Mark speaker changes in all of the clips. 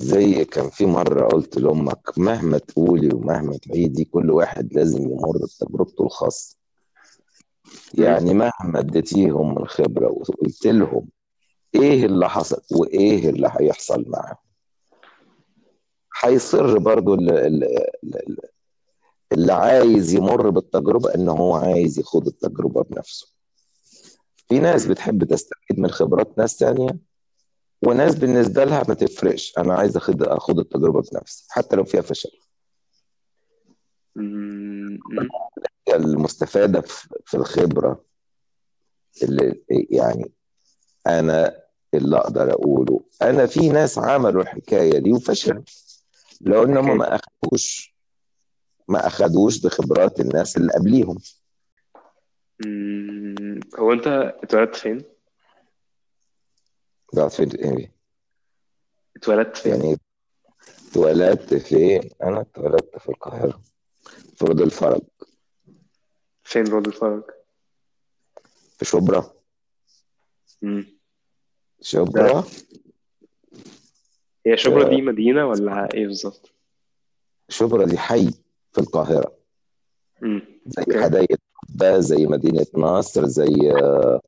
Speaker 1: زي كان في مرة قلت لأمك مهما تقولي ومهما تعيدي كل واحد لازم يمر بتجربته الخاصة. يعني مهما اديتيهم من خبرة وقلت لهم إيه اللي حصل وإيه اللي هيحصل معاهم هيصر برضو اللي, اللي, عايز يمر بالتجربة إن هو عايز يخوض التجربة بنفسه في ناس. بتحب تستفيد من خبرات ناس تانية وناس بالنسبة لها ما تفرقش أنا عايز اخد اخوض التجربة بنفسي حتى لو فيها فشل. المستفادة في الخبرة اللي يعني أنا اللي أقدر أقوله أنا في ناس عملوا الحكاية دي وفشلوا لو انهم ما اخدوش ما أخدوش بخبرات الناس اللي قبليهم.
Speaker 2: هو أنت اتولدت فين؟
Speaker 1: قاعد في إيه
Speaker 2: اتولدت فين؟
Speaker 1: يعني اتولدت فين أنا اتولدت في القاهرة في رود الفرج
Speaker 2: فين رود الفرج؟
Speaker 1: في شبرا
Speaker 2: مم. ده
Speaker 1: شبرا
Speaker 2: هي شبرا
Speaker 1: آه،
Speaker 2: دي مدينة ولا إيه بالظبط؟
Speaker 1: شبرا دي حي في القاهرة
Speaker 2: مم.
Speaker 1: زي حدائق زي مدينة نصر زي آه،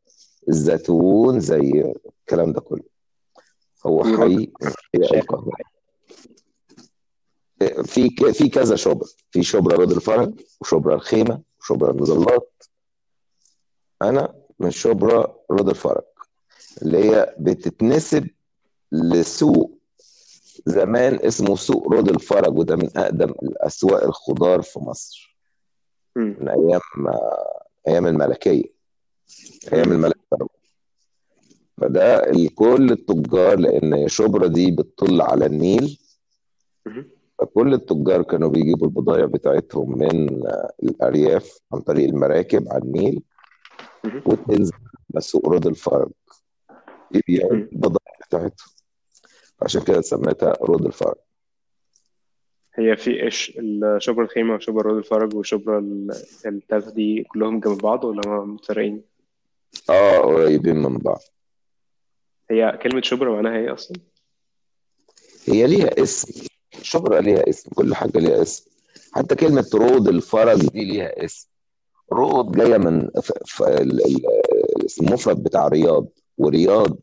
Speaker 1: الزيتون زي الكلام ده كله. هو
Speaker 2: رود
Speaker 1: حي هي في ك- في كذا شبرا في شبرا روض الفرج وشبرا الخيمة وشبرا المظلات أنا من شبرا روض الفرج اللي هي بتتنسب لسوق زمان اسمه سوق روض الفرج وده من أقدم الأسواق الخضار في مصر. من أيام أيام الملكية. أيام
Speaker 2: مم.
Speaker 1: الملك فاروق فده كل التجار لأن شبرا دي بتطل على النيل. فكل التجار كانوا بيجيبوا البضائع بتاعتهم من الأرياف عن طريق المراكب على النيل. وتنزل على سوق رود الفرج يبيعوا. البضائع بتاعتهم عشان كده سميتها رود الفرج
Speaker 2: هي في إيش شبرا الخيمة وشبرا روض الفرج وشبرا ال- التلاتة دي كلهم جنب بعض ولا متفرقين؟
Speaker 1: آه قريبين من بعض
Speaker 2: هي كلمة شبرا معناها إيه أصلا؟
Speaker 1: هي ليها اسم. شبرا ليها اسم. كل حاجة ليها اسم. حتى كلمة روض الفرج دي ليها اسم. روض جاية من ف... ف... المفرد بتاع رياض. ورياض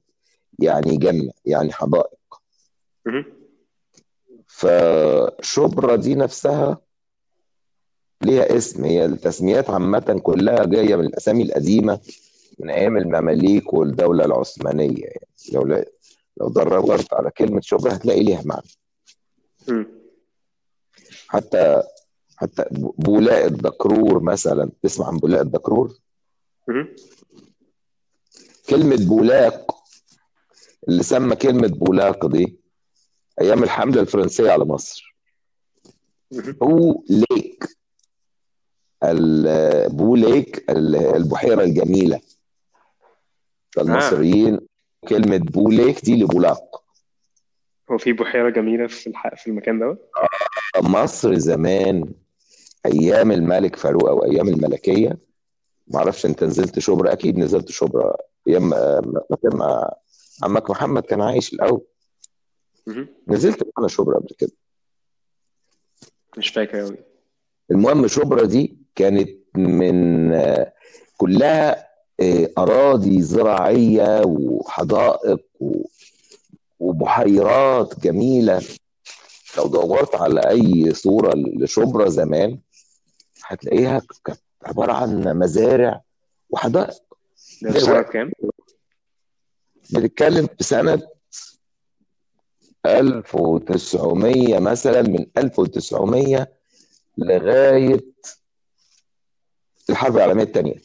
Speaker 1: يعني جنة يعني حدائق. فشبرا دي نفسها ليها اسم. هي التسميات عامة كلها جاية من الأسامي القديمة. من أيام المماليك والدولة العثمانية يعني لو لو دورت على كلمة شبرا هتلاقي ليها معنى. حتى حتى بولاء الدكرور مثلا تسمع عن بولاء الدكرور
Speaker 2: مم.
Speaker 1: كلمة بولاق اللي سمى كلمة بولاق دي أيام الحملة الفرنسية على مصر. هو ليك ال- بوليك ال- البحيرة الجميلة
Speaker 2: آه
Speaker 1: فالمصريين كلمة بوليك دي لبولاق.
Speaker 2: هو في بحيرة جميلة في الح... في المكان دوت؟
Speaker 1: مصر زمان أيام الملك فاروق أو أيام الملكية. معرفش أنت نزلت شبرا؟ أكيد نزلت شبرا. أيام ما ما كان مع عمك محمد كان عايش الأول.
Speaker 2: مم.
Speaker 1: نزلت أنا شبرا قبل كده.
Speaker 2: مش فاكر أوي.
Speaker 1: المهم شبرا دي كانت من آه، كلها آه، أراضي زراعية وحدائق وبحيرات جميلة لو دورت على أي صورة لشبرا زمان هتلاقيها كانت عبارة عن مزارع وحدائق
Speaker 2: ده في سنة
Speaker 1: وقت
Speaker 2: كام؟
Speaker 1: بنتكلم في سنة 1900 مثلا من 1900 لغاية الحرب العالمية الثانية.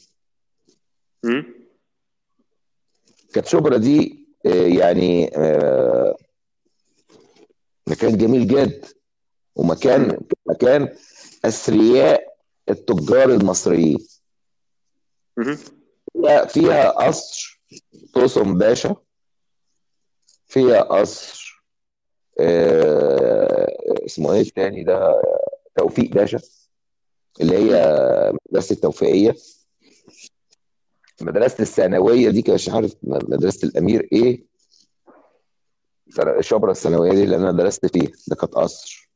Speaker 1: كانت شبرا دي آه، يعني آه، مكان جميل جدا ومكان. مكان أثرياء التجار المصريين. فيها قصر توسم باشا فيها قصر آه، اسمه إيه التاني ده توفيق باشا اللي هي
Speaker 2: مم.
Speaker 1: مدرسة التوفيقية مدرسة الثانوية دي كان مش عارف مدرسة الأمير إيه شبرا الثانوية دي اللي أنا درست فيها ده كانت قصر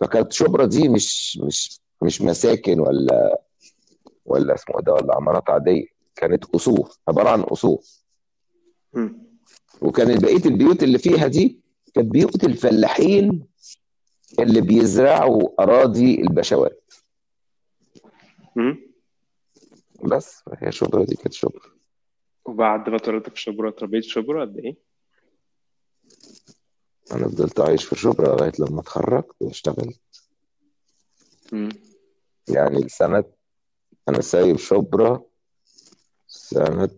Speaker 1: فكانت شبرا دي مش مش مش مساكن ولا ولا اسمه ده ولا عمارات عادية كانت قصور عبارة عن قصور. وكانت بقية البيوت اللي فيها دي كانت بيوت الفلاحين اللي بيزرعوا أراضي البشوات. بس هي شبرا دي كانت شبرا
Speaker 2: وبعد ما اتولدت في شبرا اتربيت في شبرا قد إيه؟
Speaker 1: أنا فضلت عايش في شبرا لغاية لما اتخرجت واشتغلت
Speaker 2: مم.
Speaker 1: يعني سنه أنا سايب شبرا سنة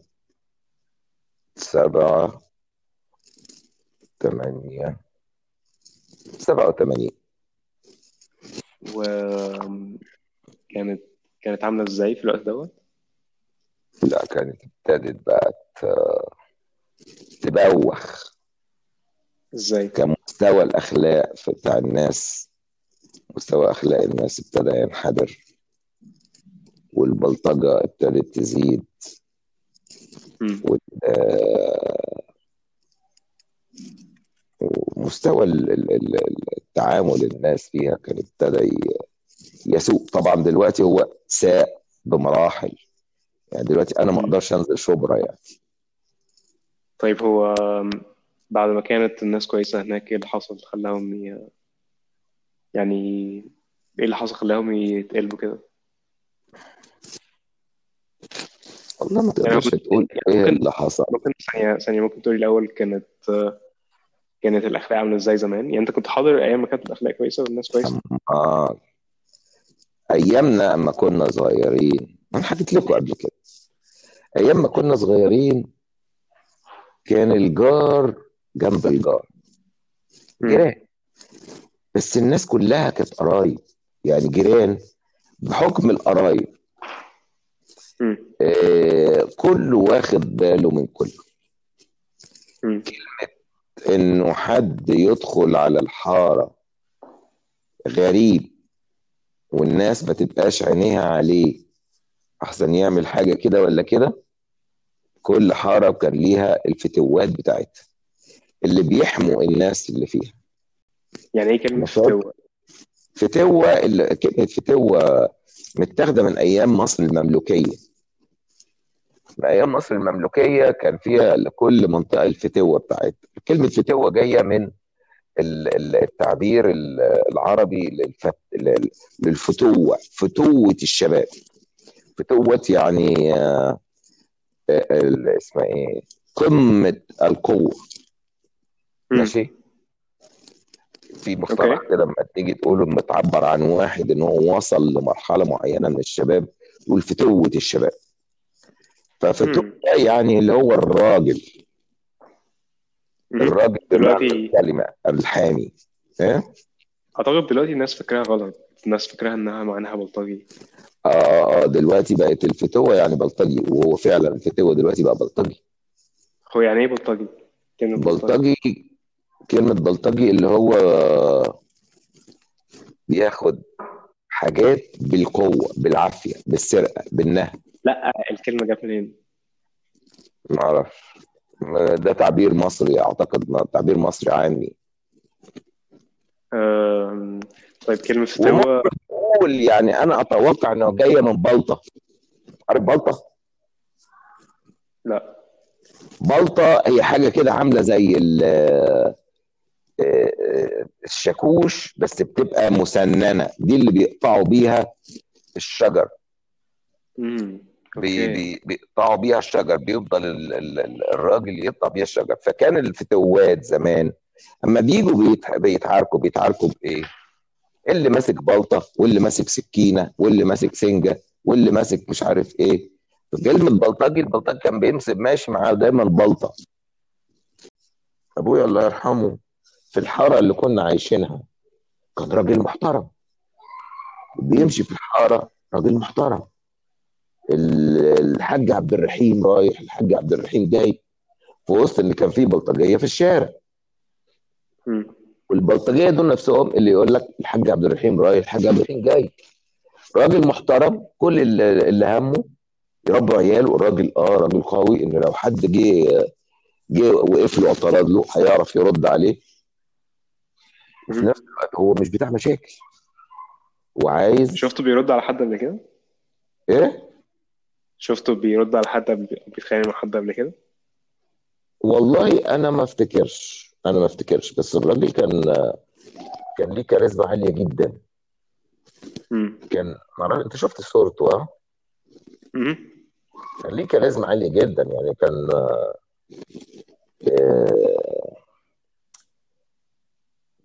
Speaker 1: سبعة ثمانية سبعة وثمانين
Speaker 2: وكانت كانت عاملة إزاي في الوقت دوت؟
Speaker 1: لا كانت ابتدت بقى ت- تبوخ.
Speaker 2: إزاي؟
Speaker 1: كمستوى الأخلاق في- بتاع الناس مستوى أخلاق الناس ابتدى ينحدر والبلطجة ابتدت تزيد. آه، ومستوى ال- ال- ال- التعامل الناس فيها كان ابتدى يسوء. طبعا دلوقتي هو ساء بمراحل. يعني دلوقتي أنا ما. أقدرش أنزل شبرا يعني
Speaker 2: طيب هو بعد ما كانت الناس كويسة هناك إيه اللي حصل خلاهم ي... يعني إيه اللي حصل خلاهم يتقلبوا كده؟
Speaker 1: والله ما
Speaker 2: يعني
Speaker 1: تقدرش
Speaker 2: ممكن
Speaker 1: تقول
Speaker 2: يعني
Speaker 1: إيه
Speaker 2: ممكن
Speaker 1: اللي حصل
Speaker 2: ممكن ثانية ثانية ممكن تقولي الأول كانت كانت الأخلاق عاملة إزاي زمان؟ يعني أنت كنت حاضر أيام ما كانت الأخلاق كويسة والناس كويسة؟
Speaker 1: آه. أيامنا أما كنا صغيرين أنا حكيت لكم قبل كده أيام ما كنا صغيرين كان الجار جنب الجار. جيران بس الناس كلها كانت قرايب يعني جيران بحكم القرايب. آه كله واخد باله من كله
Speaker 2: مم.
Speaker 1: إنه حد يدخل على الحارة غريب والناس ما تبقاش عينيها عليه أحسن يعمل حاجة كده ولا كده كل حارة كان ليها الفتوات بتاعتها اللي بيحموا الناس اللي فيها
Speaker 2: يعني
Speaker 1: إيه.
Speaker 2: فتوة؟
Speaker 1: فتوة اللي- كلمة فتوة متاخدة من أيام مصر المملوكية من أيام مصر المملوكية كان فيها لكل منطقة الفتوة بتاعتها كلمة فتوة جاية من ال- ال- التعبير ال- العربي للفت... لل- للفتوة فتوة الشباب فتوة يعني آه، آه، اسمها إيه قمة القوة
Speaker 2: مم.
Speaker 1: ماشي في مصطلح كده لما تيجي تقول لما تعبر عن واحد إن هو وصل لمرحلة معينة من الشباب تقول فتوه الشباب ففتوه. يعني اللي هو الراجل. الراجل
Speaker 2: دلوقتي
Speaker 1: الكلمة الحامي إيه؟
Speaker 2: أعتقد دلوقتي الناس فاكراها غلط الناس فاكراها إنها معناها بلطجي
Speaker 1: آه آه آه دلوقتي بقت الفتوة يعني بلطجي وهو فعلا الفتوة دلوقتي بقى بلطجي.
Speaker 2: هو يعني إيه بلطجي؟ كلمة بلطجي.
Speaker 1: بلطجي كلمة بلطجي اللي هو بياخد حاجات بالقوة بالعافية بالسرقة بالنهب.
Speaker 2: لا الكلمة جت منين؟
Speaker 1: ما أعرفش ده تعبير مصري أعتقد تعبير مصري عامي
Speaker 2: آم، طيب كلمة فتوة.
Speaker 1: ومقول يعني أنا أتوقع إنه جاية من بلطة. عارف بلطة؟
Speaker 2: لا.
Speaker 1: بلطة هي حاجة كده عاملة زي آه، آه، الشاكوش بس بتبقى مسننة. دي اللي بيقطعوا بيها الشجر.
Speaker 2: امم
Speaker 1: بي بيقطعوا بيها الشجر. بيفضل ال- ال- ال- الراجل يقطع بيها الشجر. فكان الفتوات زمان أما بيجوا بيت- بيتعاركوا بيتعاركوا بإيه؟ اللي ماسك بلطة واللي ماسك سكينة واللي ماسك سنجة واللي ماسك مش عارف إيه. كلمه بلطجي البلطجي كان بيمسك ماشي معاه دايما بلطة. أبويا الله يرحمه في الحارة اللي كنا عايشينها كان راجل محترم. بيمشي في الحارة راجل محترم. ال- الحاج عبد الرحيم رايح الحاج عبد الرحيم جاي في وسط اللي كان فيه بلطجية في الشارع. والبلطجية دول نفسهم اللي يقول لك الحاج عبد الرحيم رايح الحاج عبد الرحيم جاي. راجل محترم كل اللي همه يربوا عياله. الراجل آه راجل قوي إن لو حد جه جه وقف له اعترض له هيعرف يرد عليه. وفي نفس الوقت هو مش بتاع مشاكل. وعايز
Speaker 2: شفته بيرد على حد قبل كده؟
Speaker 1: إيه؟
Speaker 2: شفته بيرد على حد بيتخانق مع حد قبل كده؟
Speaker 1: والله أنا ما افتكرش. أنا ما أفتكرش بس الراجل كان كان ليه كاريزما عالية جدا. كان معرفش أنت شفت صورته
Speaker 2: آه.
Speaker 1: كان ليه كاريزما عالية جدا يعني كان آه،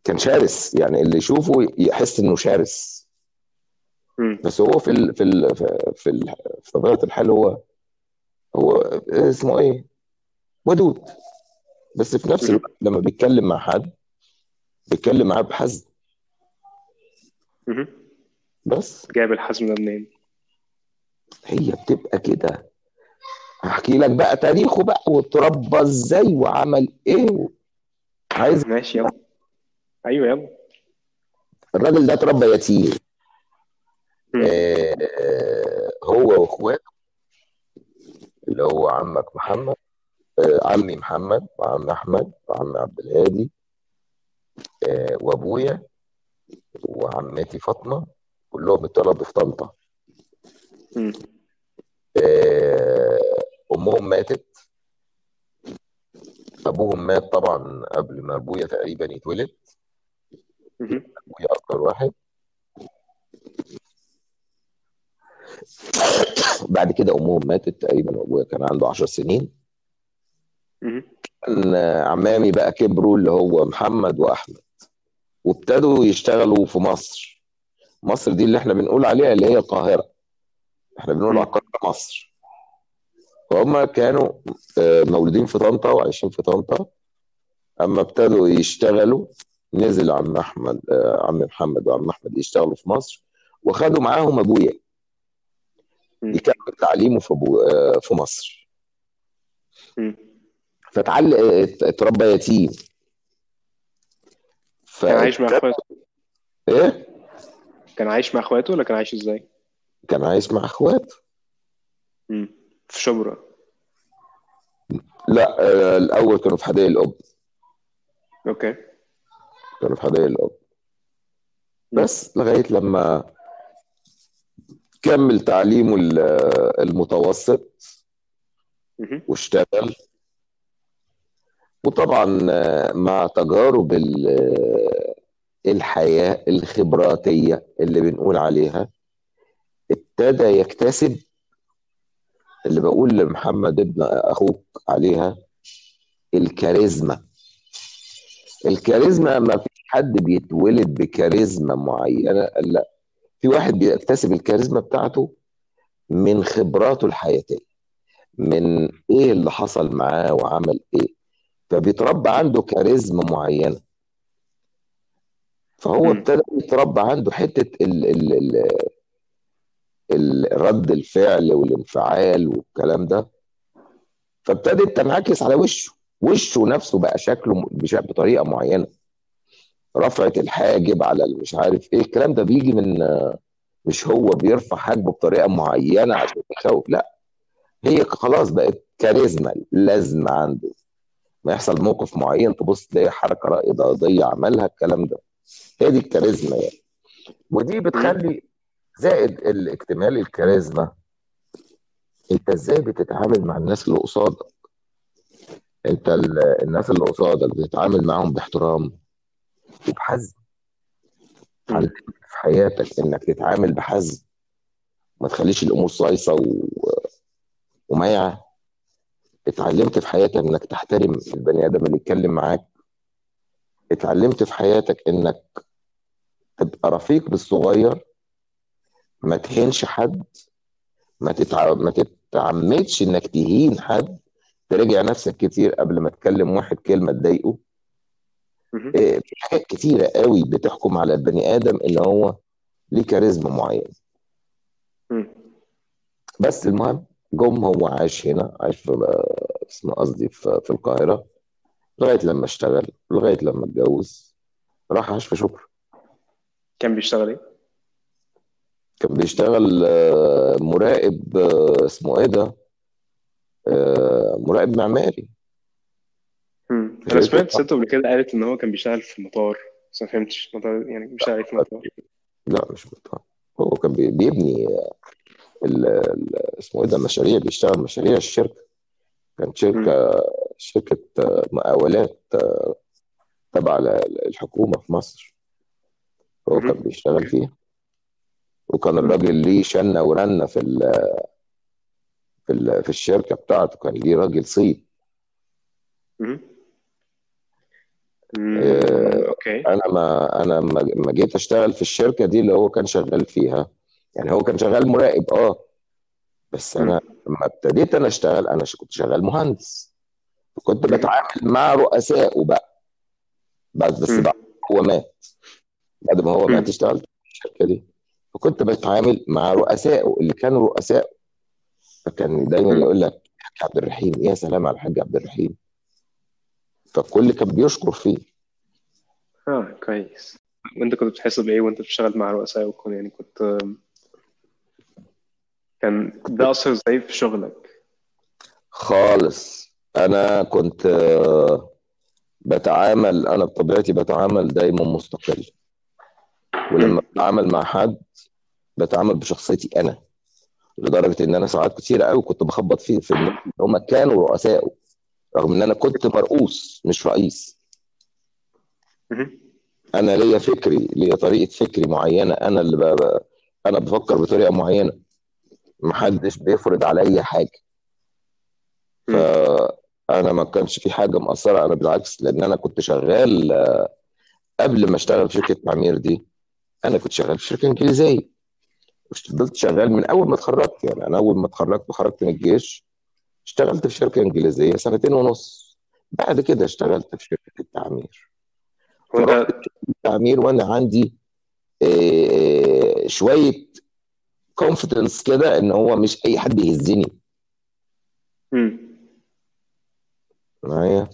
Speaker 1: كان شرس يعني اللي يشوفه يحس إنه شرس. بس هو في ال في ال في ال في طبيعة الحال هو هو اسمه إيه ودود بس في نفس الوقت لما بيتكلم مع حد بيتكلم معاه بحزم. بس
Speaker 2: جايب الحزم ده منين؟
Speaker 1: هي بتبقى كده هحكي لك بقى تاريخه بقى واتربى إزاي وعمل إيه عايز
Speaker 2: ماشي يلا أيوه يلا
Speaker 1: الراجل ده اتربى يتيم. آه، هو وأخواته اللي هو عمك محمد عمي محمد وعم أحمد وعم عبد الهادي آه، وأبويا وعمتي فاطمة كلهم اتولدوا في طنطا. آه، أمهم ماتت. أبوهم مات طبعا قبل ما أبويا تقريبا يتولد. أبويا أكتر واحد. بعد كده أمهم ماتت تقريبا وأبويا كان عنده 10 سنين. عمامي بقى كبروا اللي هو محمد وأحمد وابتدوا يشتغلوا في مصر. مصر دي اللي إحنا بنقول عليها اللي هي القاهرة. إحنا بنقول. على القاهره مصر. فهم كانوا آه، مولودين في طنطا وعايشين في طنطا. أما ابتدوا يشتغلوا نزل عم أحمد آه، عم محمد وعم أحمد يشتغلوا في مصر وخدوا معاهم
Speaker 2: أبويا.
Speaker 1: يكمل تعليمه في آه، في مصر.
Speaker 2: مم.
Speaker 1: فتعل ات- اتربى يتيم ف
Speaker 2: كان عايش مع أخواته
Speaker 1: إيه
Speaker 2: كان عايش مع أخواته ولا كان عايش إزاي؟
Speaker 1: كان عايش مع أخواته
Speaker 2: مم. في شبرا
Speaker 1: لا آه، الأول كانوا في حدائق الأب
Speaker 2: أوكي
Speaker 1: كانوا في حدائق
Speaker 2: الأب.
Speaker 1: بس لغاية لما كمل تعليمه ال- المتوسط. واشتغل وطبعا آه، مع تجارب آه، الحياة الخبراتية اللي بنقول عليها ابتدى يكتسب اللي بقول لمحمد ابن أخوك عليها الكاريزما. الكاريزما ما فيش حد بيتولد بكاريزما معينة لا في واحد بيكتسب الكاريزما بتاعته من خبراته الحياتية من إيه اللي حصل معاه وعمل إيه. فبيتربى عنده كاريزما معينة. فهو. ابتدى يتربى عنده حتة ال ال ال رد الفعل والانفعال والكلام ده. فابتدت تنعكس على وشه. وشه نفسه بقى شكله بطريقة معينة. رفعة الحاجب على مش عارف إيه الكلام ده بيجي من مش هو بيرفع حاجبه بطريقة معينة عشان يخوف. لا هي خلاص بقت كاريزما لازمة عنده. ما يحصل موقف معين تبص تلاقي حركة رائدة عملها الكلام ده. هي دي الكاريزما يعني. ودي. بتخلي زائد الاكتمال الكاريزما انت إزاي بتتعامل مع الناس اللي قصادك؟ انت ال- الناس اللي قصادك بتتعامل معاهم باحترام وبحزم. في حياتك انك تتعامل بحزم؟ ما تخليش الأمور صايصة و... ومايعة؟ اتعلمت في حياتك إنك تحترم البني آدم اللي يتكلم معاك؟ اتعلمت في حياتك إنك تبقى رفيق بالصغير؟ ما تهينش حد؟ ما تتع... ما تتعمدش إنك تهين حد؟ تراجع نفسك كتير قبل ما تكلم واحد كلمة تضايقه. إيه، في حاجات كتيرة قوي بتحكم على البني آدم إن هو ليه كاريزما معين. بس المهم جم هو عاش هنا عاش في اسمه قصدي في, في القاهرة لغاية لما اشتغل لغاية لما اتجوز راح عاش في شبرا
Speaker 2: كان بيشتغل إيه؟
Speaker 1: كان بيشتغل آه، مراقب آه، اسمه إيه ده؟ آه، مراقب معماري. في أنا
Speaker 2: سمعت ست قبل كده قالت إن هو كان بيشتغل في المطار بس ما فهمتش مطار يعني بيشتغل إيه في المطار.
Speaker 1: لا مش بتاع هو كان بي- بيبني اسمه إيه ده مشاريع بيشتغل مشاريع الشركة كان
Speaker 2: مم.
Speaker 1: شركة شركة مقاولات تبع ل- الحكومة في مصر هو كان. بيشتغل فيها وكان. الراجل ليه شنة ورنة في ال في ال في الشركة بتاعته كان ليه راجل.
Speaker 2: مم.
Speaker 1: آه،
Speaker 2: أوكي
Speaker 1: أنا ما أنا ما جيت أشتغل في الشركة دي اللي هو كان شغال فيها يعني هو كان شغال مراقب آه بس
Speaker 2: أنا.
Speaker 1: لما ابتديت أنا أشتغل أنا كنت شغال مهندس كنت. بتعامل مع رؤسائه بقى بس بس. بعد هو مات بعد ما هو مات. اشتغلت في الشركة دي فكنت بتعامل مع رؤسائه اللي كانوا رؤسائه فكان دايما. يقول لك الحاج عبد الرحيم يا سلام على الحاج عبد الرحيم فالكل كان بيشكر فيه
Speaker 2: آه كويس وأنت كنت بتحس بإيه وأنت بتشتغل مع رؤساء وكون يعني كنت كان ده اثر إزاي في شغلك.
Speaker 1: خالص. أنا كنت آه، بتعامل أنا بطبيعتي بتعامل دايما مستقل. ولما. بتعامل مع حد بتعامل بشخصيتي أنا لدرجة إن أنا ساعات كتير قوي كنت بخبط فيه في اللي هم كانوا رؤسائه رغم إن أنا كنت مرؤوس مش رئيس. أنا ليا فكري ليا طريقة فكري معينة. أنا اللي ب... ب- أنا بفكر بطريقة معينة. محدش بيفرض عليا
Speaker 2: حاجة.
Speaker 1: فأنا ما كانش في حاجة مأثره أنا بالعكس لأن أنا كنت شغال آه، قبل ما أشتغل في شركة تعمير دي أنا كنت شغال في شركة إنجليزية. فضلت شغال من أول ما اتخرجت يعني أنا أول ما اتخرجت وخرجت من الجيش اشتغلت في شركة إنجليزية سنتين ونص. بعد كده اشتغلت في شركة التعمير.
Speaker 2: وأنت
Speaker 1: التعمير وأنا عندي آه، شوية كونفيدنس كده إن هو مش أي حد يهزني. معايا.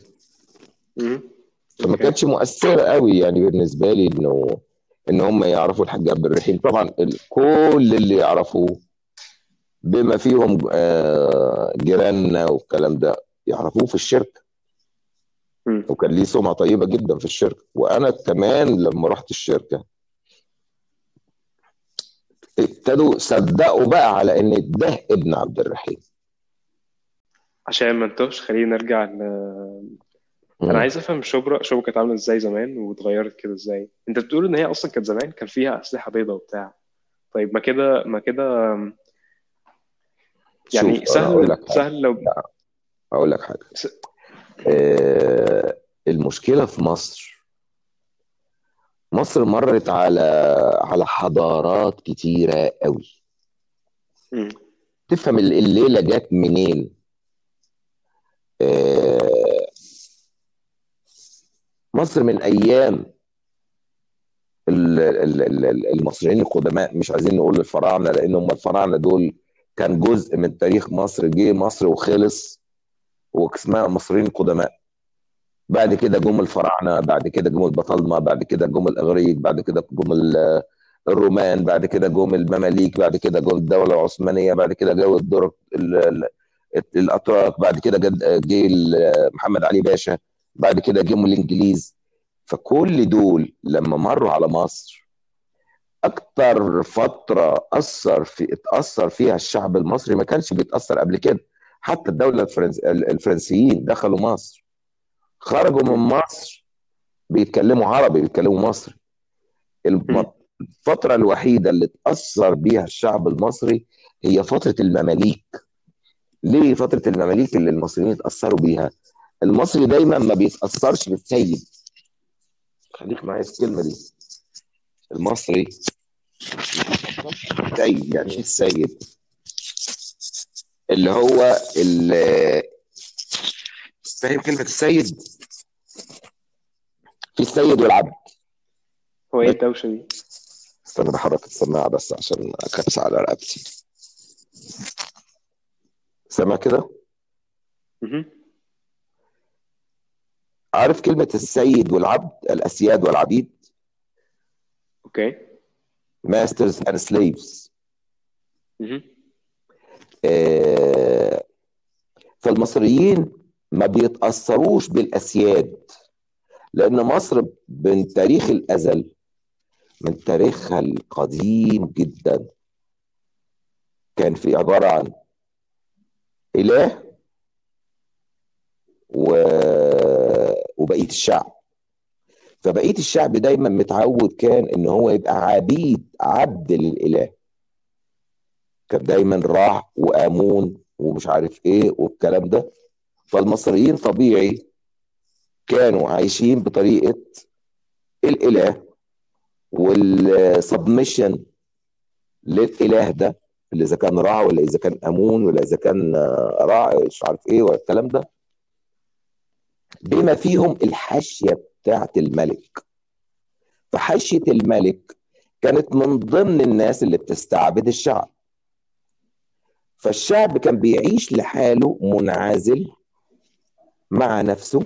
Speaker 1: فما كانتش مؤثرة قوي يعني بالنسبة لي إنه إن هم يعرفوا الحاج عبد الرحيم طبعا كل اللي يعرفوه بما فيهم آه، جيراننا والكلام ده يعرفوه في
Speaker 2: الشركة.
Speaker 1: وكان ليه سمعة طيبة جدا في الشركة وأنا كمان لما رحت الشركة ابتدوا صدقوا بقى على إن ده ابن عبد الرحيم.
Speaker 2: عشان ما انتوش خلينا نرجع ل...
Speaker 1: أنا.
Speaker 2: عايز أفهم شبرا شبرا كانت عاملة إزاي زمان واتغيرت كده إزاي؟ أنت بتقول إن هي أصلا كانت زمان كان فيها أسلحة بيضاء وبتاع. طيب ما كده ما كده يعني سهل
Speaker 1: لك حاجة.
Speaker 2: سهل لو
Speaker 1: لا أقول لك حاجة.
Speaker 2: س...
Speaker 1: آه، المشكلة في مصر مصر مرت على على حضارات كتيرة قوي.
Speaker 2: مم.
Speaker 1: تفهم ال- الليلة جت منين؟ آه، مصر من أيام ال- ال- ال- المصريين القدماء. مش عايزين نقول الفراعنة لأن هم الفراعنة دول كان جزء من تاريخ مصر. جه مصر وخلص واسمها المصريين القدماء بعد كده جم الفراعنة بعد كده جم البطالمه بعد كده جم الإغريق بعد كده جم ال- الرومان بعد كده جم المماليك بعد كده جم الدولة العثمانية بعد كده جو الدور ال- ال- الأتراك بعد كده جه ال- محمد علي باشا بعد كده جم الإنجليز. فكل دول لما مروا على مصر أكتر فترة أثر في اتأثر فيها الشعب المصري ما كانش بيتأثر قبل كده. حتى الدولة الفرنس الفرنسيين دخلوا مصر. خرجوا من مصر بيتكلموا عربي بيتكلموا مصري. الفترة الوحيدة اللي اتاثر بيها الشعب المصري هي فترة المماليك. ليه فترة المماليك اللي المصريين اتأثروا بيها؟ المصري دايما ما بيتأثرش بالسيد. خليك معايا في الكلمة دي. المصري السيد يعني إيه السيد؟ اللي هو فاهم كلمة السيد؟ في السيد والعبد.
Speaker 2: هو إيه الدوشة دي؟
Speaker 1: استنى بحرك السماعة بس عشان اكبس على رقبتي. سامع كده. عارف كلمة السيد والعبد الأسياد والعبيد؟
Speaker 2: أوكي.
Speaker 1: Masters and slaves.
Speaker 2: مهم.
Speaker 1: آه، فالمصريين ما بيتأثروش بالأسياد لأن مصر من تاريخ الأزل من تاريخها القديم جدا كان في عبارة عن إله و... وبقية الشعب. فبقية الشعب دايما متعود كان إن هو يبقى عبيد عبد للإله. كان دايما راع وآمون ومش عارف إيه والكلام ده. فالمصريين طبيعي كانوا عايشين بطريقة الإله والسبمشن للإله ده اللي إذا كان راع ولا إذا كان أمون ولا إذا كان راع مش عارف إيه ولا الكلام ده بما فيهم الحاشية بتاعت الملك. فحاشية الملك كانت من ضمن الناس اللي بتستعبد الشعب. فالشعب كان بيعيش لحاله منعزل مع نفسه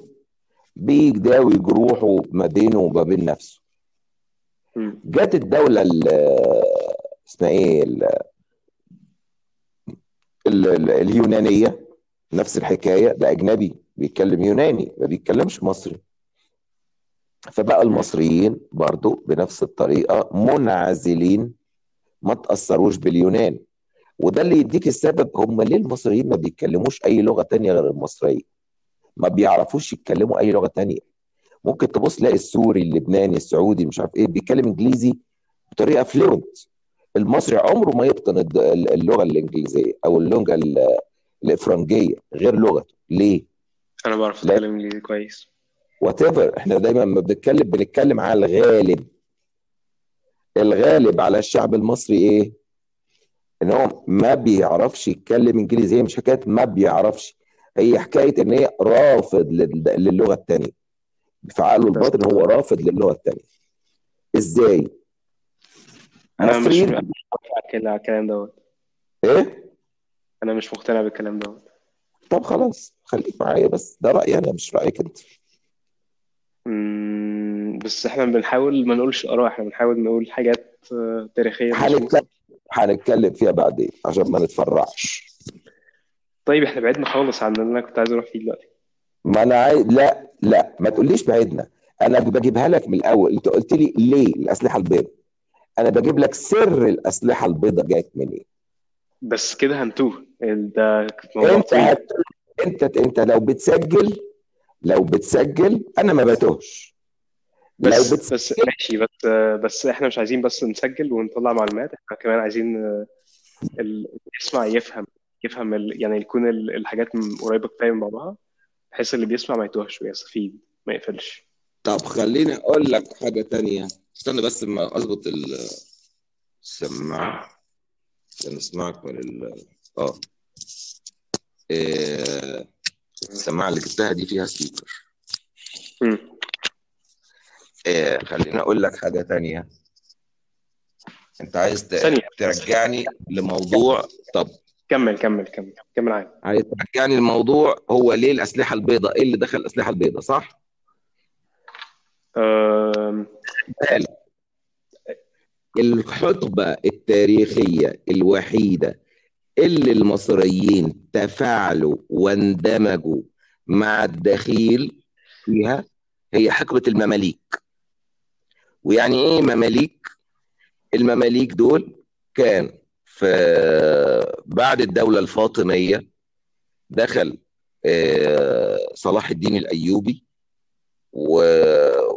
Speaker 1: بيداوي جروحه ما بينه وما بين نفسه. جت الدولة ال- اسمها إيه ال- ال- ال- اليونانية نفس الحكاية ده أجنبي بيتكلم يوناني ما بيتكلمش مصري. فبقى المصريين برضو بنفس الطريقة منعزلين ما تأثروش باليونان. وده اللي يديك السبب هم ليه المصريين ما بيتكلموش أي لغة تانية غير المصرية؟ ما بيعرفوش يتكلموا أي لغة تانية. ممكن تبص تلاقي السوري اللبناني السعودي مش عارف إيه بيتكلم إنجليزي بطريقة fluent المصري عمره ما يتقن اللغة الإنجليزية أو اللغة ال- الإفرنجية غير لغته. ليه؟
Speaker 2: أنا بعرف. أتكلم إنجليزي كويس.
Speaker 1: what إحنا دايما لما بنتكلم بنتكلم على الغالب. الغالب على الشعب المصري إيه؟ إن هو ما بيعرفش يتكلم إنجليزي. هي مش حكاية ما بيعرفش. هي حكاية إن هي رافض لل- للغة الثانية في عقله الباطن هو رافض للغة الثانية إزاي؟
Speaker 2: أنا مش مقتنع الكلام دوت.
Speaker 1: إيه؟
Speaker 2: أنا مش مقتنع بالكلام دوت.
Speaker 1: طب خلاص خليك معايا بس. ده رأيي أنا مش رأيك
Speaker 2: أنت. بس إحنا بنحاول ما نقولش آراء إحنا بنحاول نقول حاجات آه، تاريخية.
Speaker 1: هنتكلم هنتكلم فيها بعدين عشان ما نتفرعش
Speaker 2: طيب إحنا بعدنا خالص عن اللي أنا كنت عايز أروح فيه دلوقتي.
Speaker 1: ما أنا عايز لا لا ما تقوليش بعدنا. أنا بجيبها لك من الأول. أنت قلت لي ليه؟ الأسلحة البيضاء. أنا بجيب لك سر الأسلحة البيضاء جاية منين.
Speaker 2: بس كده هنتوه. ال- ده موضوع
Speaker 1: أنت
Speaker 2: طويل.
Speaker 1: هت... أنت أنت لو بتسجل لو بتسجل أنا ما بتوهش لو
Speaker 2: بس
Speaker 1: بتسجل
Speaker 2: بس ماشي. بس بس إحنا مش عايزين بس نسجل ونطلع معلومات. إحنا كمان عايزين آه، ال- اللي يسمع يفهم. يفهم ال... يعني يكون ال- الحاجات قريبة كفاية من بعضها بحيث اللي بيسمع ما يتوهش ويستفيد ما يقفلش.
Speaker 1: طب خليني أقول لك حاجة تانية. استنى بس ما أظبط السماعة. عشان أسمعك من ال آه. إيه، السماعة اللي جبتها دي فيها سبيكر. إيه، خليني أقول لك حاجة تانية. أنت عايز
Speaker 2: ثانية.
Speaker 1: ترجعني لموضوع طب
Speaker 2: كمل كمل كمل كمل عادي.
Speaker 1: عايز ترجعني لموضوع هو ليه الأسلحة البيضاء؟ إيه اللي دخل الأسلحة البيضاء؟ صح؟
Speaker 2: آم،
Speaker 1: الحقبة التاريخية الوحيدة اللي المصريين تفاعلوا واندمجوا مع الدخيل فيها هي حقبة المماليك. ويعني إيه مماليك؟ المماليك دول كان في بعد الدولة الفاطمية دخل آه، صلاح الدين الأيوبي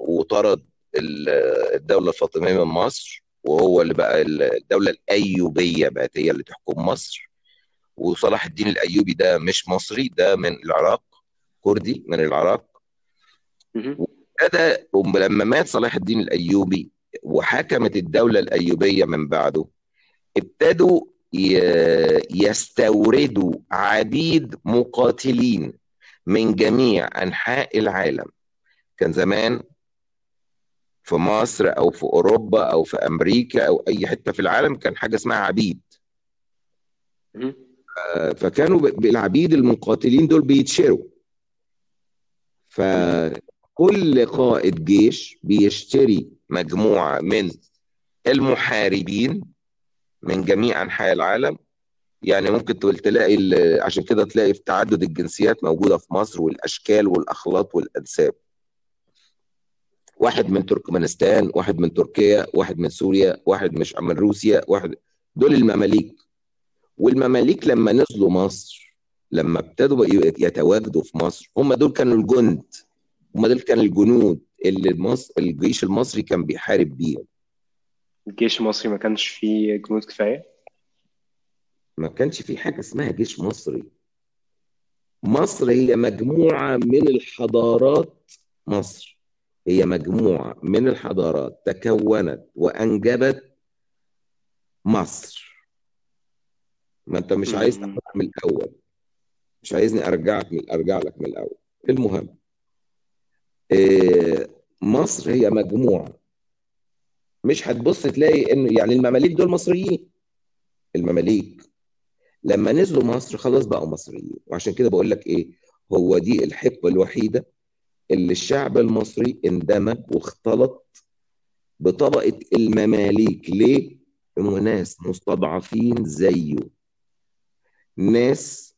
Speaker 1: وطرد ال- الدولة الفاطمية من مصر وهو اللي بقى الدولة الأيوبية بقت هي اللي تحكم مصر وصلاح الدين الأيوبي ده مش مصري ده من العراق كردي من العراق. بدأ لما مات صلاح الدين الأيوبي وحكمت الدولة الأيوبية من بعده ابتدوا يستوردوا عبيد مقاتلين من جميع أنحاء العالم. كان زمان في مصر أو في أوروبا أو في أمريكا أو أي حتة في العالم كان حاجة اسمها عبيد.
Speaker 2: مهم.
Speaker 1: فكانوا بالعبيد المقاتلين دول بيتشروا. فكل قائد جيش بيشتري مجموعة من المحاربين من جميع أنحاء العالم. يعني ممكن تلاقي عشان كده تلاقي في تعدد الجنسيات موجودة في مصر والأشكال والأخلاط والأنساب. واحد من تركمانستان واحد من تركيا واحد من سوريا واحد مش من روسيا واحد دول المماليك. والمماليك لما نزلوا مصر لما ابتدوا يتواجدوا في مصر هم دول كانوا الجند. هم دول كانوا الجنود اللي مصر الجيش المصري كان بيحارب بيهم.
Speaker 2: الجيش المصري ما كانش فيه جنود كفاية؟
Speaker 1: ما كانش في حاجة اسمها جيش مصري. مصر هي مجموعة من الحضارات مصر هي مجموعة من الحضارات تكونت وأنجبت مصر. ما أنت مش عايز. تاخدها من الأول. مش عايزني أرجعك من أرجع لك من الأول. المهم إيه، مصر هي مجموعة مش هتبص تلاقي إنه يعني المماليك دول مصريين. المماليك لما نزلوا مصر خلاص بقوا مصريين. وعشان كده بقول لك إيه هو دي الحقبة الوحيدة اللي الشعب المصري اندمج واختلط بطبقة المماليك. ليه؟ هم ناس مستضعفين زيه. ناس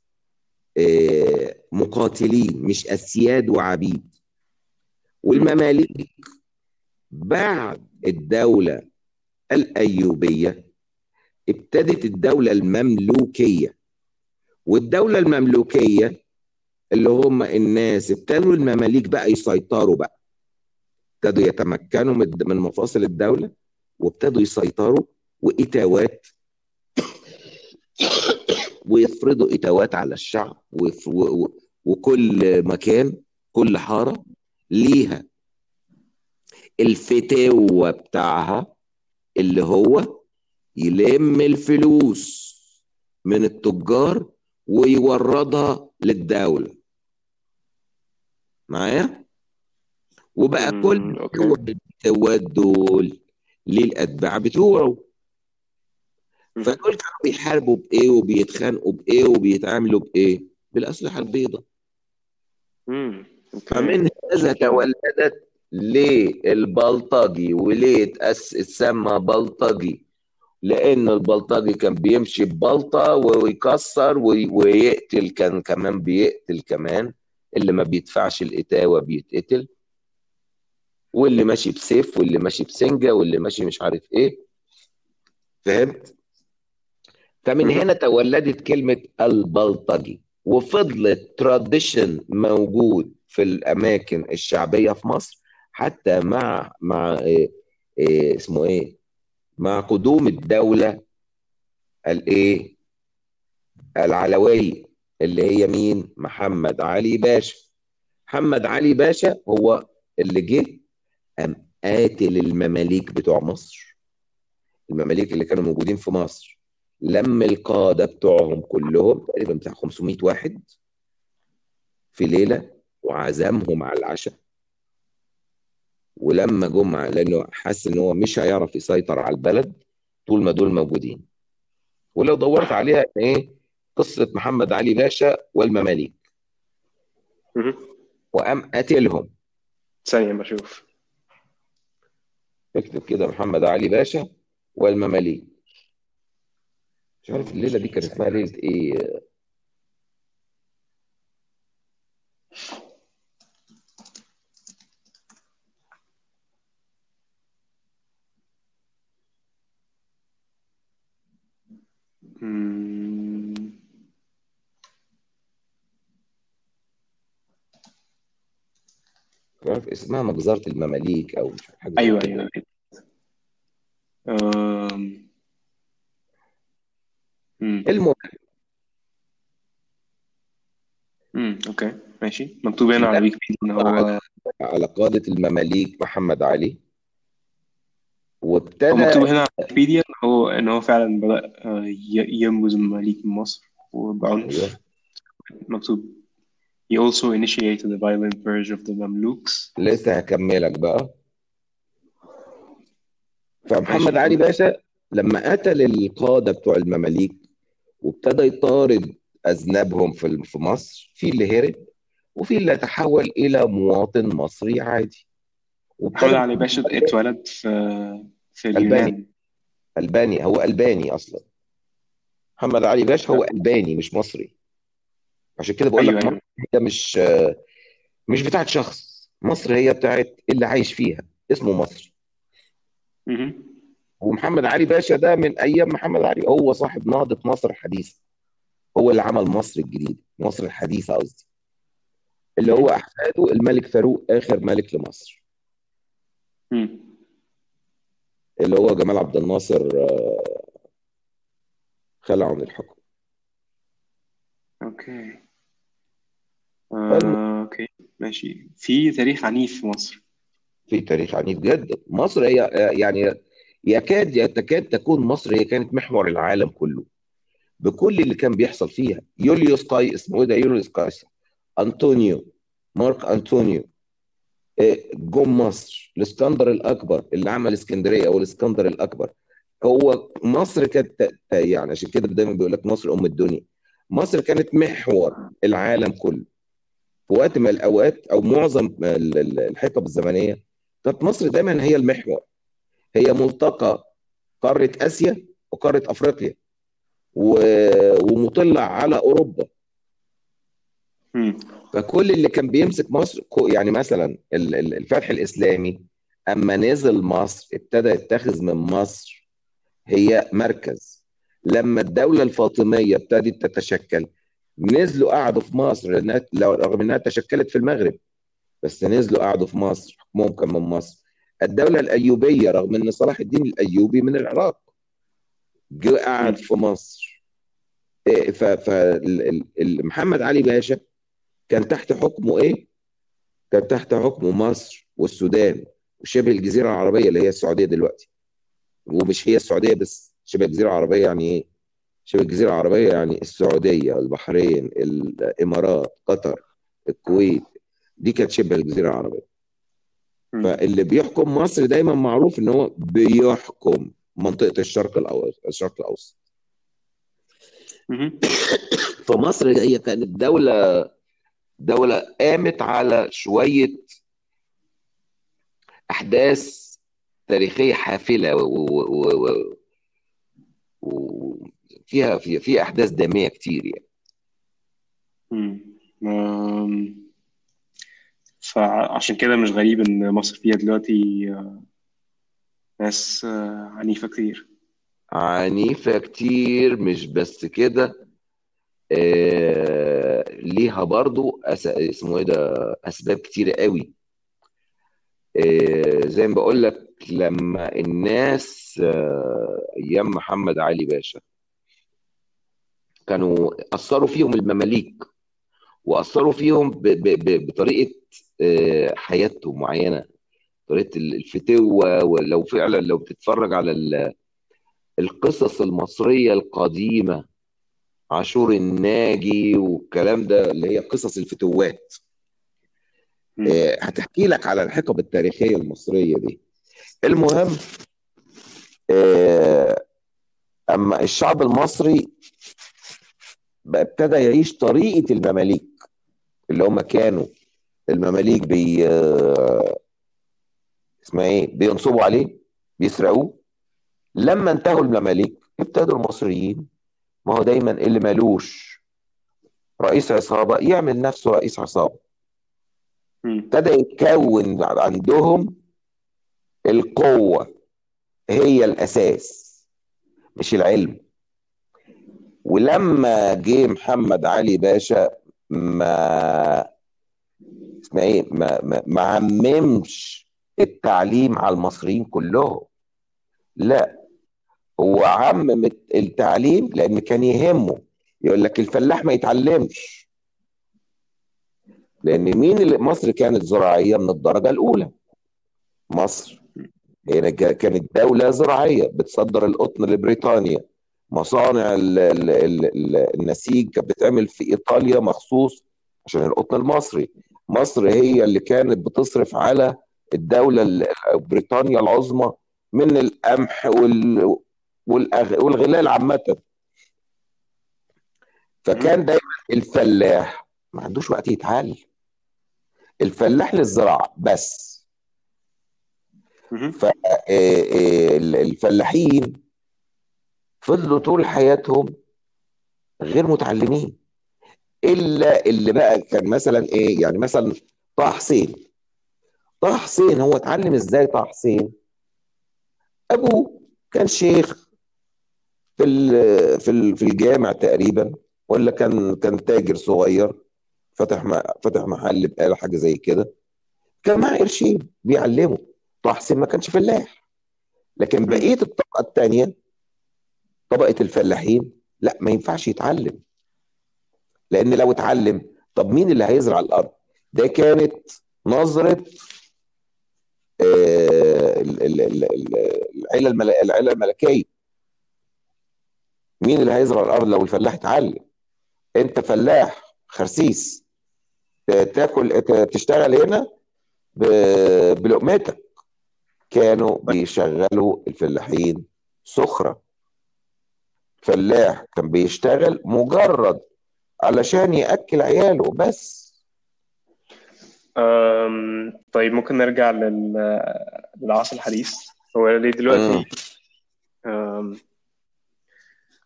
Speaker 1: آه، مقاتلين مش أسياد وعبيد. والمماليك بعد الدولة الأيوبية ابتدت الدولة المملوكية. والدولة المملوكية اللي هم الناس ابتدوا المماليك بقى يسيطروا بقى. ابتدوا يتمكنوا من مفاصل الدولة وابتدوا يسيطروا وإتاوات ويفرضوا إتاوات على الشعب وكل مكان كل حارة ليها الفتاوة بتاعها اللي هو يلم الفلوس من التجار ويوردها للدولة. معايا؟ وبقى. كل الفتوات دول للأتباع بتوعه. فدول كانوا بيحاربوا بإيه وبيتخانقوا بإيه وبيتعاملوا بإيه؟ بالأسلحة البيضاء. فمن هذا تولدت ليه البلطجي وليه اتأس- اتسمى بلطجي لأن البلطجي كان بيمشي ببلطة ويكسر وي- ويقتل كان كمان بيقتل كمان اللي ما بيدفعش الإتاوة بيتقتل واللي ماشي بسيف واللي ماشي بسنجة واللي ماشي مش عارف إيه فهمت؟ فمن. هنا تولدت كلمة البلطجي وفضلت تراديشن موجود في الأماكن الشعبية في مصر حتى مع مع إيه إيه اسمه إيه مع قدوم الدولة الإيه العلوية اللي هي مين؟ محمد علي باشا. محمد علي باشا هو اللي جه قام قاتل المماليك بتوع مصر. المماليك اللي كانوا موجودين في مصر. لم القادة بتوعهم كلهم تقريبا بتاع 500 واحد في ليلة وعزمهم على العشاء. ولما جم لأنه حس إن هو مش هيعرف يسيطر على البلد طول ما دول موجودين. ولو دورت عليها إيه؟ قصة محمد علي باشا والمماليك.
Speaker 2: مم.
Speaker 1: وقام قاتلهم
Speaker 2: ثانية بشوف
Speaker 1: اكتب كده محمد علي باشا والمماليك. مش عارف الليلة دي كان اسمها ليلة إيه؟ اسمها مجزرة المماليك أو مش زي أيوه
Speaker 2: أيوه أم...
Speaker 1: المهم.
Speaker 2: مم. أوكي ماشي. مكتوب هنا على ويكيبيديا إن
Speaker 1: على
Speaker 2: هو
Speaker 1: على قادة المماليك محمد علي.
Speaker 2: هو
Speaker 1: وابتدى
Speaker 2: مكتوب هنا على ويكيبيديا إن هو إن هو فعلا بدأ آه، ي- ينبذ المماليك من مصر وبعنف
Speaker 1: أيوه.
Speaker 2: مكتوب. He also initiated the violent purge of the Mamluks.
Speaker 1: لسه هكملك بقى. فمحمد علي باشا. لما قتل القادة بتوع المماليك وابتدى يطارد أذنابهم في في مصر في اللي هرب وفي اللي تحول إلى مواطن مصري عادي.
Speaker 2: محمد
Speaker 1: وابتدى
Speaker 2: علي باشا اتولد في في
Speaker 1: ألباني.
Speaker 2: اليونان
Speaker 1: ألباني هو ألباني أصلا. محمد علي باشا هو ألباني مش مصري. عشان كده بقول لك
Speaker 2: أيوه.
Speaker 1: هي مش مش بتاعت شخص. مصر هي بتاعت اللي عايش فيها. اسمه مصر. ومحمد علي باشا ده من أيام محمد علي. هو صاحب نهضة مصر الحديثة هو اللي عمل مصر الجديدة. مصر الحديثة قصدي. اللي هو. أحفاده الملك فاروق آخر ملك لمصر. اللي هو جمال عبد الناصر آه، خلع عن الحكم. okay.
Speaker 2: آه، okay. ماشي. في تاريخ عنيف في مصر.
Speaker 1: في تاريخ عنيف جدا مصر هي يعني يكاد يتكاد تكون مصر هي كانت محور العالم كله. بكل اللي كان بيحصل فيها. يوليوس قاي اسمه إيه ده؟ يوليوس قيصر أنطونيو مارك أنطونيو. إيه، جم مصر. الإسكندر الأكبر اللي عمل إسكندرية أو الإسكندر الأكبر. هو مصر كانت يعني عشان كده دايما بيقول لك مصر أم الدنيا. مصر كانت محور العالم كله. في وقت من الأوقات أو معظم ال- ال- الحقب الزمنية كانت مصر دايما هي المحور. هي ملتقى قارة آسيا وقارة أفريقيا و- ومطلع على
Speaker 2: أوروبا.
Speaker 1: فكل اللي كان بيمسك مصر يعني مثلا ال- ال- الفتح الإسلامي أما نزل مصر ابتدى يتخذ من مصر هي مركز. لما الدولة الفاطمية ابتدت تتشكل نزلوا قعدوا في مصر رغم إنها تشكلت في المغرب بس نزلوا قعدوا في مصر حكمهم كان من مصر الدولة الأيوبية رغم إن صلاح الدين الأيوبي من العراق قعد. في مصر إيه، ف ف ال- ال- ال- محمد علي باشا كان تحت حكمه إيه؟ كان تحت حكمه مصر والسودان وشبه الجزيرة العربية اللي هي السعودية دلوقتي ومش هي السعودية بس شبه الجزيرة العربية يعني إيه؟ شبه الجزيرة العربية يعني السعودية البحرين الإمارات قطر الكويت دي كانت شبه الجزيرة العربية
Speaker 2: مم.
Speaker 1: فاللي بيحكم مصر دايما معروف إن هو بيحكم منطقة الشرق الاوسط الشرق الأوسط
Speaker 2: مهم.
Speaker 1: فمصر هي كانت دولة دولة قامت على شوية أحداث تاريخية حافلة وفيها و... و... وفيها- في في أحداث دامية كتير يعني.
Speaker 2: مم. آم، فعشان كده مش غريب إن مصر فيها دلوقتي آه، ناس آه، عنيفة كتير.
Speaker 1: عنيفة كتير مش بس كده آه... ليها برضو أس... اسمه إيه ده أسباب كتيره قوي. آه... زي ما بقول لك لما الناس آه... أيام محمد علي باشا كانوا أثروا فيهم المماليك وأثروا فيهم ب... ب... ب... بطريقة آه... حياتهم معينة طريقة الفتوة ولو فعلا لو بتتفرج على ال- القصص المصرية القديمة عاشور الناجي والكلام ده اللي هي قصص الفتوات. آه، هتحكي لك على الحقب التاريخية المصرية دي المهم آه، أما الشعب المصري بقى ابتدى يعيش طريقة المماليك اللي هم كانوا المماليك بي آه، اسمها إيه بينصبوا عليه بيسرقوه. لما انتهوا المماليك ابتدوا المصريين ما هو دايما اللي مالوش رئيس عصابة يعمل نفسه رئيس
Speaker 2: عصابة.
Speaker 1: ابتدى يتكون عندهم القوة هي الأساس مش العلم. ولما جه محمد علي باشا ما اسمها إيه ما ما ما عممش التعليم على المصريين كلهم. لا هو عمم التعليم لأن كان يهمه. يقول لك الفلاح ما يتعلمش. لأن مين اللي مصر كانت زراعية من الدرجة الأولى. مصر هي كانت دولة زراعية بتصدر القطن لبريطانيا. مصانع ال ال ال ال النسيج كانت بتعمل في إيطاليا مخصوص عشان القطن المصري. مصر هي اللي كانت بتصرف على الدولة ال- بريطانيا العظمى من القمح وال والغلال عامة. فكان دايما الفلاح ما عندوش وقت يتعلم. الفلاح للزراعة بس. فالفلاحين فضلوا طول حياتهم غير متعلمين. إلا اللي بقى كان مثلا إيه يعني مثلا طه حسين. طه حسين هو اتعلم إزاي طه حسين؟ أبوه كان شيخ في في في الجامع تقريبا ولا كان كان تاجر صغير فتح فتح محل بقاله حاجة زي كده. كان معاه قرشين بيعلمه. طه حسين ما كانش فلاح. لكن بقية الطبقة الثانية طبقة الفلاحين لا ما ينفعش يتعلم. لأن لو اتعلم طب مين اللي هيزرع الأرض؟ ده كانت نظرة آه، ال- ال- ال- ال- العيلة المل- العيلة الملكية. مين اللي هيزرع الأرض لو الفلاح اتعلم؟ أنت فلاح خرسيس. تاكل تشتغل هنا بلقمتك. كانوا بيشغلوا الفلاحين سخرة. فلاح كان بيشتغل مجرد علشان يأكل عياله بس.
Speaker 2: أم، طيب ممكن نرجع لل... للعصر الحديث. هو ليه. دلوقتي؟ أم،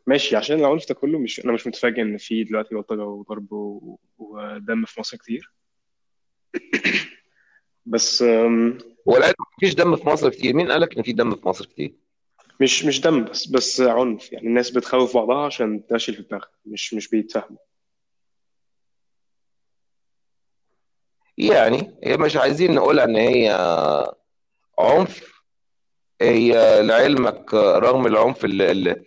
Speaker 2: ماشي عشان العنف ده كله مش أنا مش متفاجئ إن في دلوقتي بلطجة وضرب و... ودم في مصر كتير. بس أم،
Speaker 1: العلم مفيش دم في مصر كتير. مين قالك إن في دم في مصر كتير؟
Speaker 2: مش مش دم بس بس عنف. يعني الناس بتخوف بعضها عشان تمشي في دماغها مش مش بيتفاهموا
Speaker 1: يعني هي مش عايزين نقولها إن هي عنف. هي لعلمك رغم العنف اللي, اللي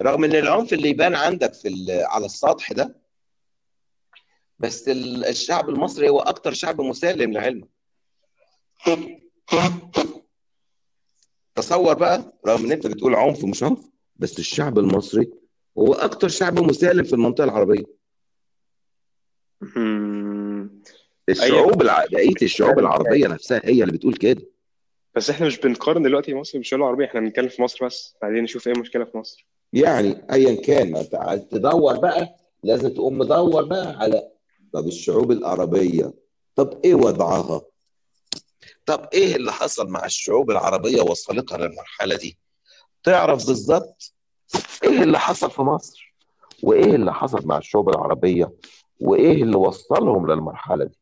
Speaker 1: رغم إن العنف اللي يبان عندك في ال- على السطح ده بس ال- الشعب المصري هو أكتر شعب مسالم لعلمك. تصور بقى رغم إن أنت بتقول عنف مش عنف بس الشعب المصري هو أكتر شعب مسالم في المنطقة
Speaker 2: العربية.
Speaker 1: الشعوب الع... بقية الشعوب العربية نفسها هي اللي بتقول كده.
Speaker 2: بس إحنا مش بنقارن دلوقتي مصر بالشعوب العربية إحنا بنتكلم في مصر بس. عايزين نشوف إيه المشكلة في مصر.
Speaker 1: يعني ايا كان ما انت عايز تدور بقى لازم تقوم مدور بقى على طب الشعوب العربية طب إيه وضعها؟ طب إيه اللي حصل مع الشعوب العربية وصلتها للمرحلة دي؟ تعرف بالظبط إيه اللي حصل في مصر وإيه اللي حصل مع الشعوب العربية وإيه اللي وصلهم للمرحلة دي؟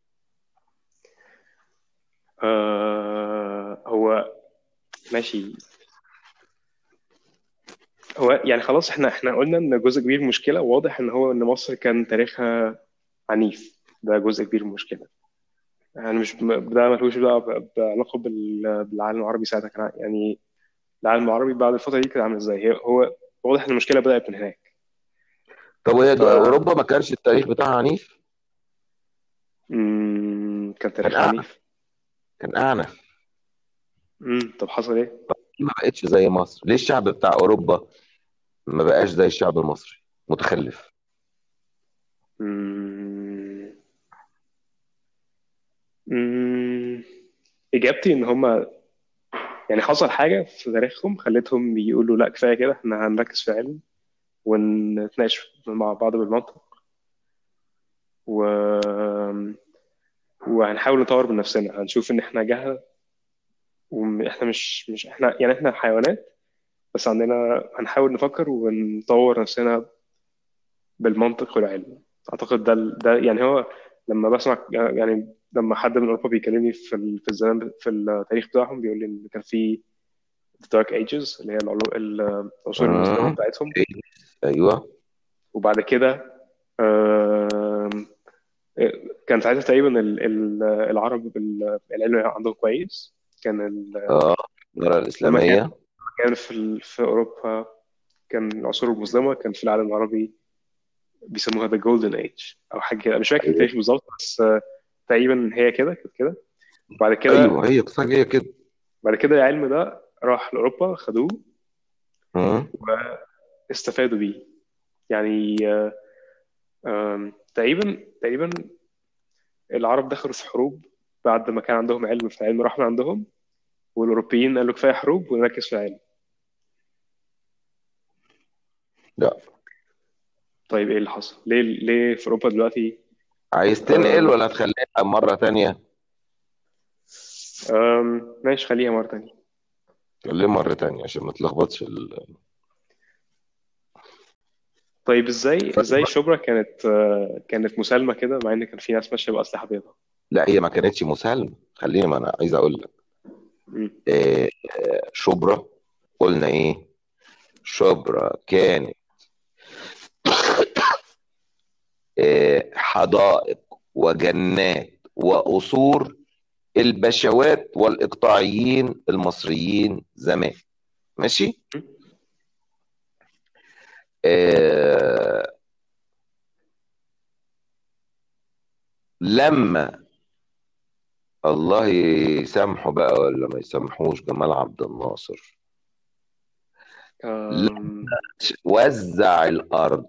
Speaker 2: آه هو ماشي. هو يعني خلاص إحنا إحنا قلنا إن جزء كبير من المشكلة واضح إن هو إن مصر كان تاريخها عنيف. ده جزء كبير من المشكلة. يعني مش ده ملوش بقى بعلاقة بال- بالعالم العربي ساعتها. كان يعني العالم العربي بعد الفترة دي كان عامل إزاي؟ هو واضح إن المشكلة بدأت من هناك.
Speaker 1: طب وهي
Speaker 2: ف
Speaker 1: أوروبا ما كانش التاريخ بتاعها عنيف؟
Speaker 2: مم، كان
Speaker 1: كان
Speaker 2: تاريخها
Speaker 1: اعنف
Speaker 2: عنيف.
Speaker 1: كان اعنف
Speaker 2: مم، طب حصل إيه؟
Speaker 1: ليه ما بقتش زي مصر؟ ليه الشعب بتاع أوروبا ما بقاش زي الشعب المصري؟ متخلف.
Speaker 2: مم، إجابتي إن هم يعني حصل حاجة في تاريخهم خلتهم يقولوا لأ كفاية كده إحنا هنركز في علم ونتناقش مع بعض بالمنطق. و... وهنحاول نطور من نفسنا هنشوف إن إحنا جهلة وإحنا مش مش إحنا يعني إحنا حيوانات بس عندنا هنحاول نفكر ونطور نفسنا بالمنطق والعلم. أعتقد ده ده يعني هو لما بسمع يعني لما حد من اوروبا بيكلمني في ال- في الزمان في التاريخ بتاعهم بيقول لي إن كان في دارك ايجز اللي هي العصور المظلمه
Speaker 1: مم.
Speaker 2: بتاعتهم.
Speaker 1: أيوه.
Speaker 2: وبعد كده كان ساعتها تقريبا ال- ال- العرب العلم عندهم كويس. كان ال-
Speaker 1: آه
Speaker 2: لما كان
Speaker 1: الإسلامية.
Speaker 2: كان في في أوروبا كان العصور المظلمة كان في العالم العربي بيسموها the golden age أو حاجة كده. مش فاكر
Speaker 1: أيوه.
Speaker 2: التاريخ بالظبط بس آه، تقريبا هي كده كانت كده. وبعد كده
Speaker 1: أيوه هي قصه هي كده.
Speaker 2: بعد كده العلم ده راح لأوروبا خدوه
Speaker 1: مم.
Speaker 2: واستفادوا بيه. يعني آه، آم، تقريبا تقريبا العرب دخلوا في حروب بعد ما كان عندهم علم. فالعلم راح من عندهم والأوروبيين قالوا كفاية حروب ونركز في العلم.
Speaker 1: لا.
Speaker 2: طيب إيه اللي حصل؟ ليه ليه في أوروبا دلوقتي
Speaker 1: عايز تنقل ولا تخليها مرة تانية؟
Speaker 2: آم، ماشي خليها مرة تانية.
Speaker 1: ليه مرة تانية عشان ما تلخبطش ال...
Speaker 2: طيب إزاي إزاي شبرا كانت آه، كانت مسالمة كده مع إن كان في ناس ماشية بأسلحة بيضاء؟
Speaker 1: لا هي ما كانتش مسالمة. خليني ما أنا عايز أقول لك.
Speaker 2: مم.
Speaker 1: إيه شبرا قلنا إيه؟ شبرا كانت إيه حدائق وجنات وقصور البشوات والإقطاعيين المصريين زمان. ماشي؟ آه لما الله يسامحه بقى ولا ما يسامحوش جمال عبد الناصر؟
Speaker 2: أم...
Speaker 1: وزع الأرض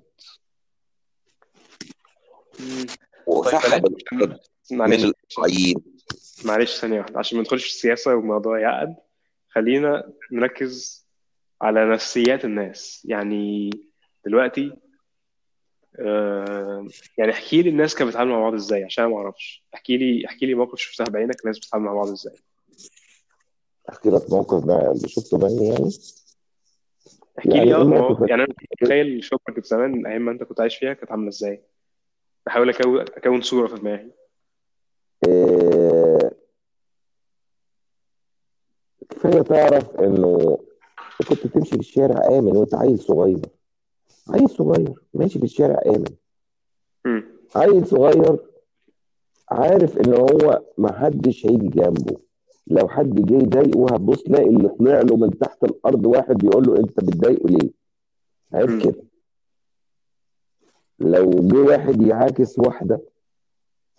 Speaker 2: طيب
Speaker 1: وسحب
Speaker 2: بلاش
Speaker 1: الأرض من
Speaker 2: معلش معلش ثانية واحدة عشان ما ندخلش في السياسة والموضوع يعقد خلينا نركز على نفسيات الناس. يعني دلوقتي آه يعني احكي لي الناس كانت بتتعامل مع بعض إزاي عشان ما أعرفش. احكي لي احكي لي موقف شفتها بعينك الناس بتتعامل مع بعض إزاي.
Speaker 1: احكي لك موقف بقى اللي شفته بعيني يعني.
Speaker 2: احكي لي
Speaker 1: يعني
Speaker 2: آه يعني أنا متخيل شغلك زمان أيام ما أنت كنت عايش فيها كانت عاملة إزاي. بحاول اكون أكون صورة في دماغي.
Speaker 1: آه، كفاية تعرف إنه كنت تمشي في الشارع آمن وأنت عيل صغير. عيل صغير ماشي في الشارع
Speaker 2: آمن.
Speaker 1: عيل صغير عارف إن هو ما حدش هيجي جنبه. لو حد جه يضايقه هتبص تلاقي اللي طلع له من تحت الأرض واحد بيقول له أنت بتضايقه ليه؟ عارف كده. لو جه واحد يعاكس واحدة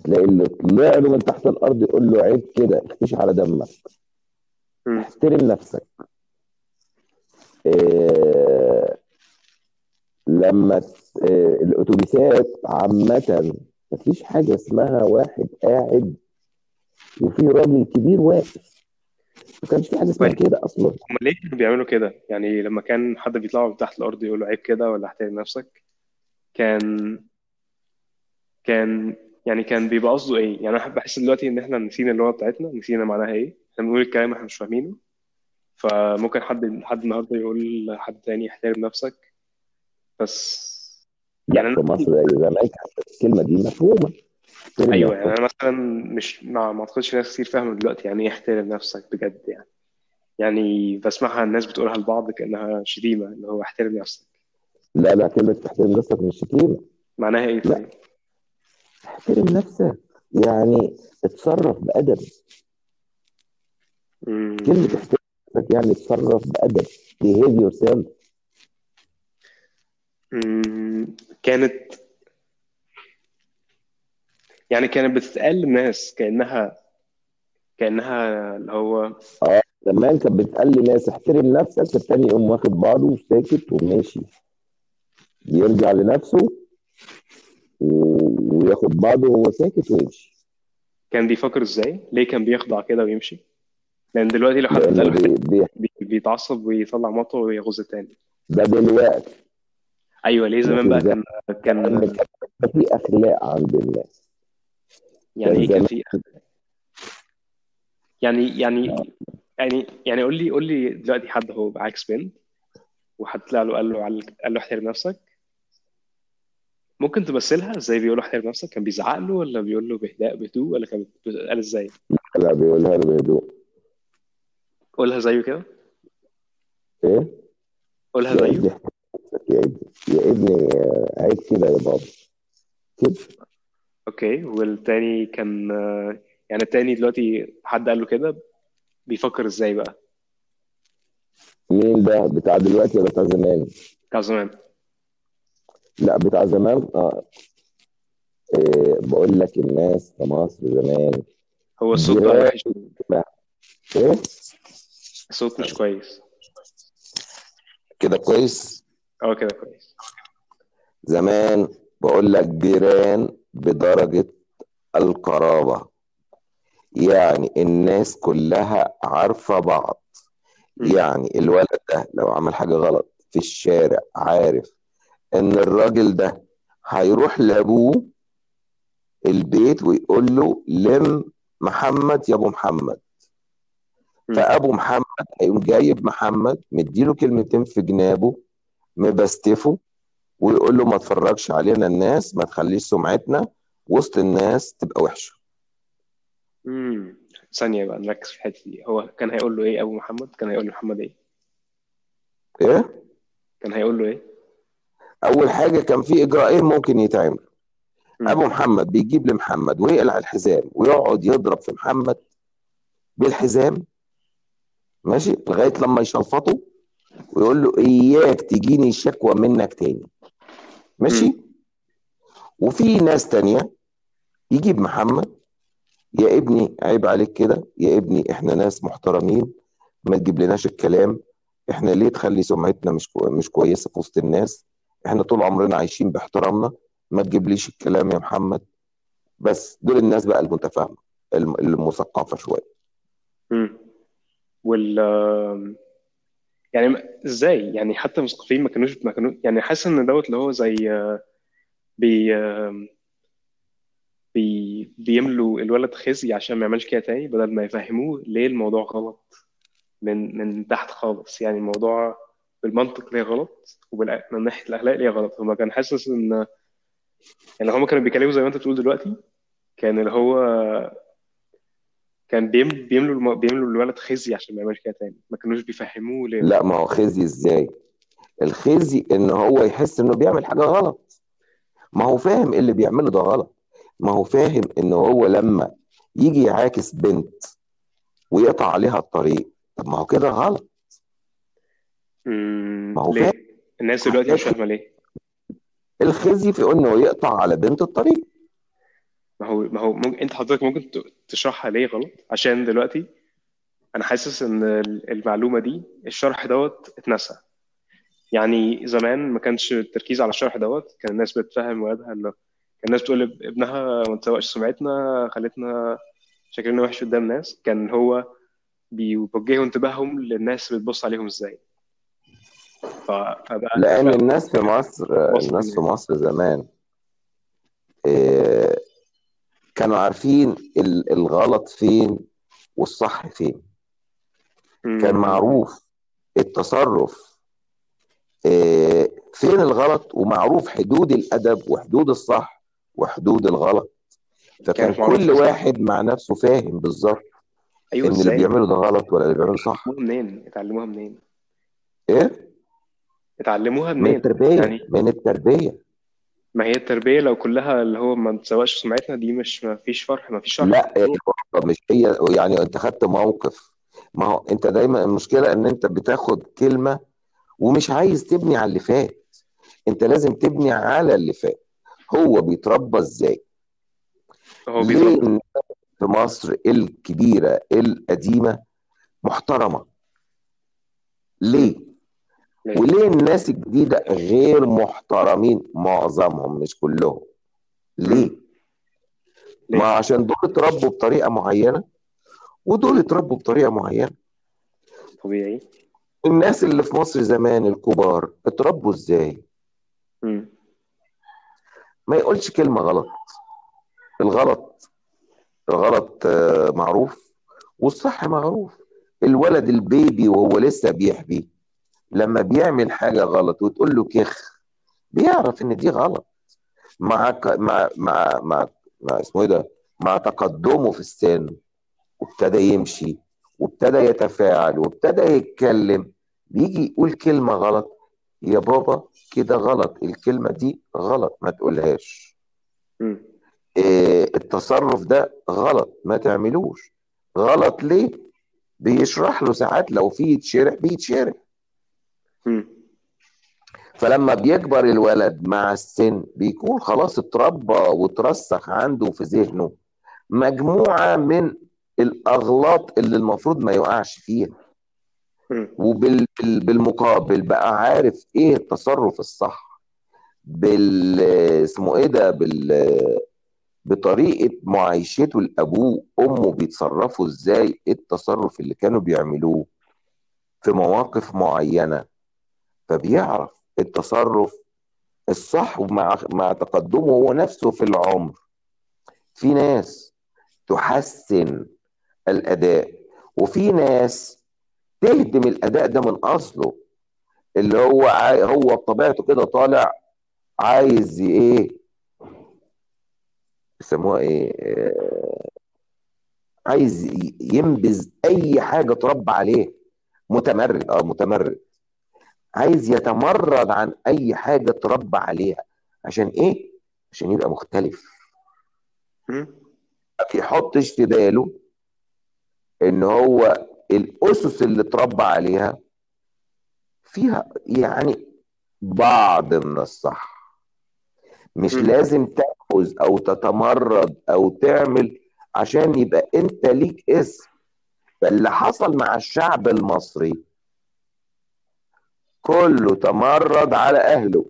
Speaker 1: تلاقي اللي طلع له من تحت الأرض يقول له عيب كده اختش على دمك. احترم نفسك. آه، لما آه، الأتوبيسات عامة مفيش حاجة اسمها واحد قاعد وفي راجل كبير واقف. ما كانش في حاجة اسمها
Speaker 2: طيب.
Speaker 1: كده أصلا.
Speaker 2: هم ليه كانوا بيعملوا كده؟ يعني لما كان حد بيطلع من تحت الأرض يقول له عيب كده ولا احترم نفسك؟ كان كان يعني كان بيبقى قصده إيه؟ يعني أنا بحس دلوقتي إن إحنا نسينا اللغة بتاعتنا نسينا معناها إيه؟ إحنا بنقول الكلام إحنا مش فاهمينه. فممكن حد حد النهارده يقول لحد تاني احترم نفسك. بس يعني
Speaker 1: في
Speaker 2: أنا
Speaker 1: مصر زي زمان كانت الكلمة دي احترم
Speaker 2: أيوه يعني أنا مثلا مش ما ما أعتقدش ناس كتير فاهمة دلوقتي يعني إيه احترم نفسك بجد يعني. يعني بسمعها الناس بتقولها لبعض كأنها شتيمة اللي هو احترم نفسك.
Speaker 1: لا لا كلمة تحترم نفسك مش شتيمة
Speaker 2: معناها إيه؟
Speaker 1: لا.
Speaker 2: طيب
Speaker 1: احترم نفسك. يعني اتصرف بأدب. كلمة
Speaker 2: امم
Speaker 1: احترم نفسك يعني اتصرف بأدب. Behave yourself.
Speaker 2: أمم، كانت يعني كانت بتتقال للناس كأنها كأنها اللي هو
Speaker 1: آه زمان كانت بتقال لناس احترم نفسك التاني يقوم واخد بعضه وساكت وماشي. يرجع لنفسه وياخد بعضه وهو ساكت ويمشي.
Speaker 2: كان بيفكر إزاي؟ ليه كان بيخضع كده ويمشي؟ لأن دلوقتي لو حد له
Speaker 1: بي بي
Speaker 2: بي- بيتعصب ويطلع مطوة ويغز التاني.
Speaker 1: ده دلوقتي.
Speaker 2: أيوه ليه زمان بقى كان
Speaker 1: كان في أخلاق عند الناس.
Speaker 2: يعني إيه كان في يعني يعني يعني يعني قول لي قول لي دلوقتي حد هو عاكس بنت وحد طلع له قال له قال له احترم نفسك ممكن تمثلها؟ إزاي بيقول له احترم نفسك؟ كان بيزعق له ولا بيقول له بهداء بهدوء ولا كان بيتقال إزاي؟
Speaker 1: لا بيقولها له بهدوء.
Speaker 2: قولها زيه كده.
Speaker 1: إيه؟
Speaker 2: قولها
Speaker 1: يا
Speaker 2: زيه.
Speaker 1: ابني احترم نفسك يا ابني يا ابني آه، عيب كده يا بابا. كده؟
Speaker 2: أوكي. والتاني كان آه، يعني التاني دلوقتي حد قال له كده بيفكر إزاي بقى؟
Speaker 1: مين ده؟ بتاع دلوقتي ولا بتاع زمان؟
Speaker 2: بتاع زمان.
Speaker 1: لا بتاع زمان آه إيه بقول لك الناس في مصر زمان
Speaker 2: هو الصوت بقى وحش.
Speaker 1: إيه؟
Speaker 2: الصوت مش كويس.
Speaker 1: كده كويس؟
Speaker 2: آه كده كويس.
Speaker 1: زمان بقول لك جيران بدرجة القرابة. يعني الناس كلها عارفة بعض. يعني الولد ده لو عمل حاجة غلط في الشارع عارف إن الراجل ده هيروح لأبوه البيت ويقول له لم محمد يا أبو محمد. فأبو محمد هيقوم جايب محمد مديله كلمتين في جنابه مبستفه ويقول له ما تفرجش علينا الناس ما تخليش سمعتنا وسط الناس تبقى وحشة.
Speaker 2: مم. ثانية بقى نركز في الحتة دي. هو كان هيقول له إيه أبو محمد؟ كان هيقول لمحمد إيه؟
Speaker 1: إيه؟
Speaker 2: كان هيقول له إيه؟
Speaker 1: أول حاجة كان في اجراءين ممكن يتعمل. أبو محمد بيجيب لمحمد ويقلع الحزام ويقعد يضرب في محمد بالحزام ماشي لغاية لما يشلفطه ويقول له إياك تجيني شكوى منك تاني ماشي. وفي ناس تانية يجيب محمد يا ابني عيب عليك كده يا ابني إحنا ناس محترمين ما تجيب لناش الكلام إحنا ليه تخلي سمعتنا مش كو... مش كويسة في وسط الناس إحنا طول عمرنا عايشين باحترامنا ما تجيبليش الكلام يا محمد. بس دول الناس بقى المتفاهمة الم- المثقفة شوية.
Speaker 2: مم. وال يعني إزاي؟ يعني حتى المثقفين ما كانوش ما كانوا يعني حاسس إن دوت اللي هو زي بي بي بيملوا الولد خزي عشان ما يعملش كده تاني بدل ما يفهموه ليه الموضوع غلط من من تحت خالص. يعني الموضوع بالمنطق ليه غلط ومن ناحية الأخلاق ليه غلط. هما كان حاسس إن يعني هما كانوا بيتكلموا زي ما أنت بتقول دلوقتي كان اللي هو كان بيم... بيملوا. بيملوا الولد خزي عشان ما يعملش كده تاني. ما كانوش بيفهموه ليه.
Speaker 1: لا ما هو خزي إزاي؟ الخزي إن هو يحس إنه بيعمل حاجة غلط. ما هو فاهم اللي بيعمله ده غلط. ما هو فاهم إن هو لما يجي يعاكس بنت ويقطع عليها الطريق طب ما هو كده غلط. ما هو
Speaker 2: ليه؟ الناس دلوقتي مش فاهمة ليه.
Speaker 1: الخزي في انه يقطع على بنت الطريق.
Speaker 2: ما هو ما هو ممكن انت حضرتك ممكن تشرحها ليه غلط؟ عشان دلوقتي أنا حاسس ان ال- المعلومة دي الشرح دوت اتنسى. يعني زمان ما كانش التركيز على الشرح دوت كان الناس بتفهم ولادها انه كان الناس بتقول ابنها ما تسوقش سمعتنا خلتنا شكلنا وحش قدام الناس كان هو بيوجهوا انتباههم للناس بتبص عليهم إزاي. فبقى
Speaker 1: لأن
Speaker 2: بقى
Speaker 1: الناس في مصر الناس في مصر زمان آه، كانوا عارفين ال- الغلط فين والصح فين. كان. معروف التصرف آه، فين الغلط؟ ومعروف حدود الأدب وحدود الصح وحدود الغلط. فكان كل واحد مع نفسه فاهم بالظبط
Speaker 2: أيوه
Speaker 1: إن اللي بيعمله ده غلط ولا اللي بيعمله صح.
Speaker 2: اتعلموها منين؟ اتعلموها منين؟
Speaker 1: إيه؟
Speaker 2: اتعلموها
Speaker 1: من
Speaker 2: منين؟
Speaker 1: التربية
Speaker 2: يعني
Speaker 1: من التربية.
Speaker 2: ما هي التربية لو كلها اللي هو ما تسوقش سمعتنا دي مش ما فيش فرح ما فيش شرح
Speaker 1: لا مش هي يعني انت خدت موقف. ما هو انت دايما المشكلة ان انت بتاخد كلمة ومش عايز تبني على اللي فات. انت لازم تبني على اللي فات. هو بيتربى إزاي؟
Speaker 2: هو
Speaker 1: ليه
Speaker 2: بيتربى.
Speaker 1: في مصر الكبيرة القديمة محترمة؟ ليه؟ وليه الناس الجديدة غير محترمين معظمهم مش كلهم؟ ليه. ما عشان دول اتربوا بطريقة معينة ودول اتربوا بطريقة معينة.
Speaker 2: طبيعي.
Speaker 1: الناس اللي في مصر زمان الكبار اتربوا إزاي؟
Speaker 2: مم.
Speaker 1: ما يقولش كلمة غلط. الغلط الغلط آه، معروف والصح معروف. الولد البيبي وهو لسه بيحبي لما بيعمل حاجة غلط وتقول له كخ بيعرف إن دي غلط. مع ك... مع مع مع, مع اسمه إيه ده؟ مع تقدمه في السن وابتدى يمشي وابتدى يتفاعل وابتدى يتكلم. بيجي يقول كلمة غلط يا بابا كده غلط الكلمة دي غلط ما تقولهاش. إيه التصرف ده غلط ما تعملوش. غلط ليه؟ بيشرح له ساعات لو في يتشرح بيتشرح. فلما بيكبر الولد مع السن بيكون خلاص اتربى وترسخ عنده في ذهنه مجموعة من الأغلاط اللي المفروض ما يقعش فيها. وبالمقابل بقى عارف إيه التصرف الصح بال اسمه إيه ده بال بطريقة معايشته لأبوه وأمه بيتصرفوا إزاي إيه التصرف اللي كانوا بيعملوه في مواقف معينة. فبيعرف التصرف الصح ومع مع تقدمه هو نفسه في العمر. في ناس تحسن الأداء وفي ناس تهدم الأداء ده من أصله. اللي هو. هو بطبيعته كده طالع عايز إيه؟ بيسموها إيه؟ آه، عايز ينبذ أي حاجة تربى عليه. متمرد آه متمرد. عايز يتمرد عن أي حاجة تربى عليها. عشان إيه؟ عشان يبقى مختلف. ما بيحطش في باله إن هو الأسس اللي اتربى عليها فيها يعني بعض من الصح. مش
Speaker 2: مم.
Speaker 1: لازم تأخذ أو تتمرد أو تعمل عشان يبقى أنت ليك اسم. فاللي حصل مع الشعب المصري كله تمرد على
Speaker 2: أهله.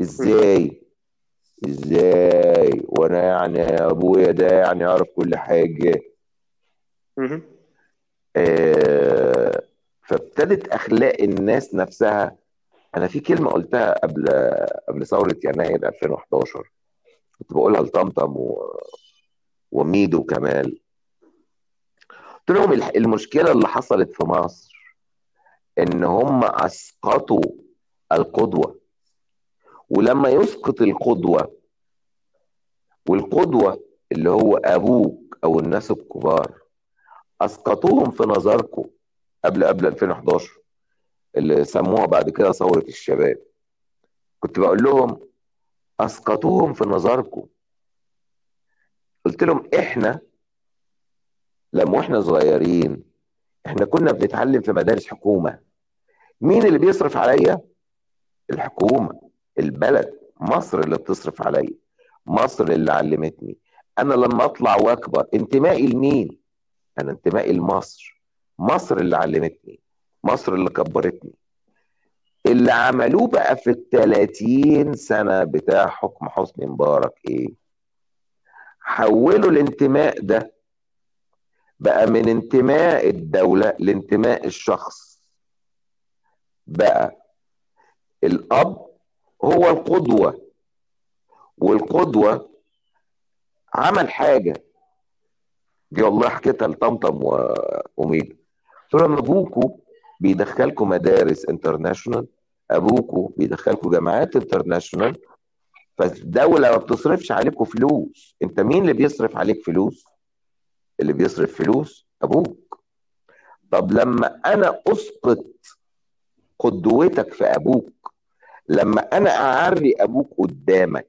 Speaker 1: إزاي؟ إزاي؟ وأنا يعني أبويا ده يعني يعرف كل
Speaker 2: حاجة.
Speaker 1: آه فابتدت أخلاق الناس نفسها. أنا في كلمة قلتها قبل قبل ثورة يناير 2011 كنت بقولها لطمطم و... وميدو كمال. قلت لهم المشكلة اللي حصلت في مصر إن هم أسقطوا القدوة. ولما يسقط القدوة والقدوة اللي هو أبوك أو الناس الكبار أسقطوهم في نظركم قبل قبل 2011 اللي سموها بعد كده ثورة الشباب. كنت بقول لهم أسقطوهم في نظركم. قلت لهم إحنا لما إحنا صغيرين إحنا كنا بنتعلم في مدارس حكومة. مين اللي بيصرف عليا؟ الحكومة البلد. مصر اللي بتصرف عليا. مصر اللي علمتني. أنا لما أطلع واكبر. انتمائي لمين؟ أنا انتمائي لمصر. مصر اللي علمتني. مصر اللي كبرتني. اللي عملوه بقى في ال 30 سنة بتاع حكم حسني مبارك إيه؟ حولوا الانتماء ده بقى من انتماء الدولة لانتماء الشخص. بقى الأب هو القدوة والقدوة عمل حاجة. دي والله حكيتها لطمطم و- وميدو قلت لهم أبوكوا بيدخلكم مدارس international أبوكوا بيدخلكم جامعات international فالدولة ما بتصرفش عليكم فلوس. أنت مين اللي بيصرف عليك فلوس؟ اللي بيصرف فلوس أبوك. طب لما أنا أسقط قدوتك في أبوك لما أنا أعري أبوك قدامك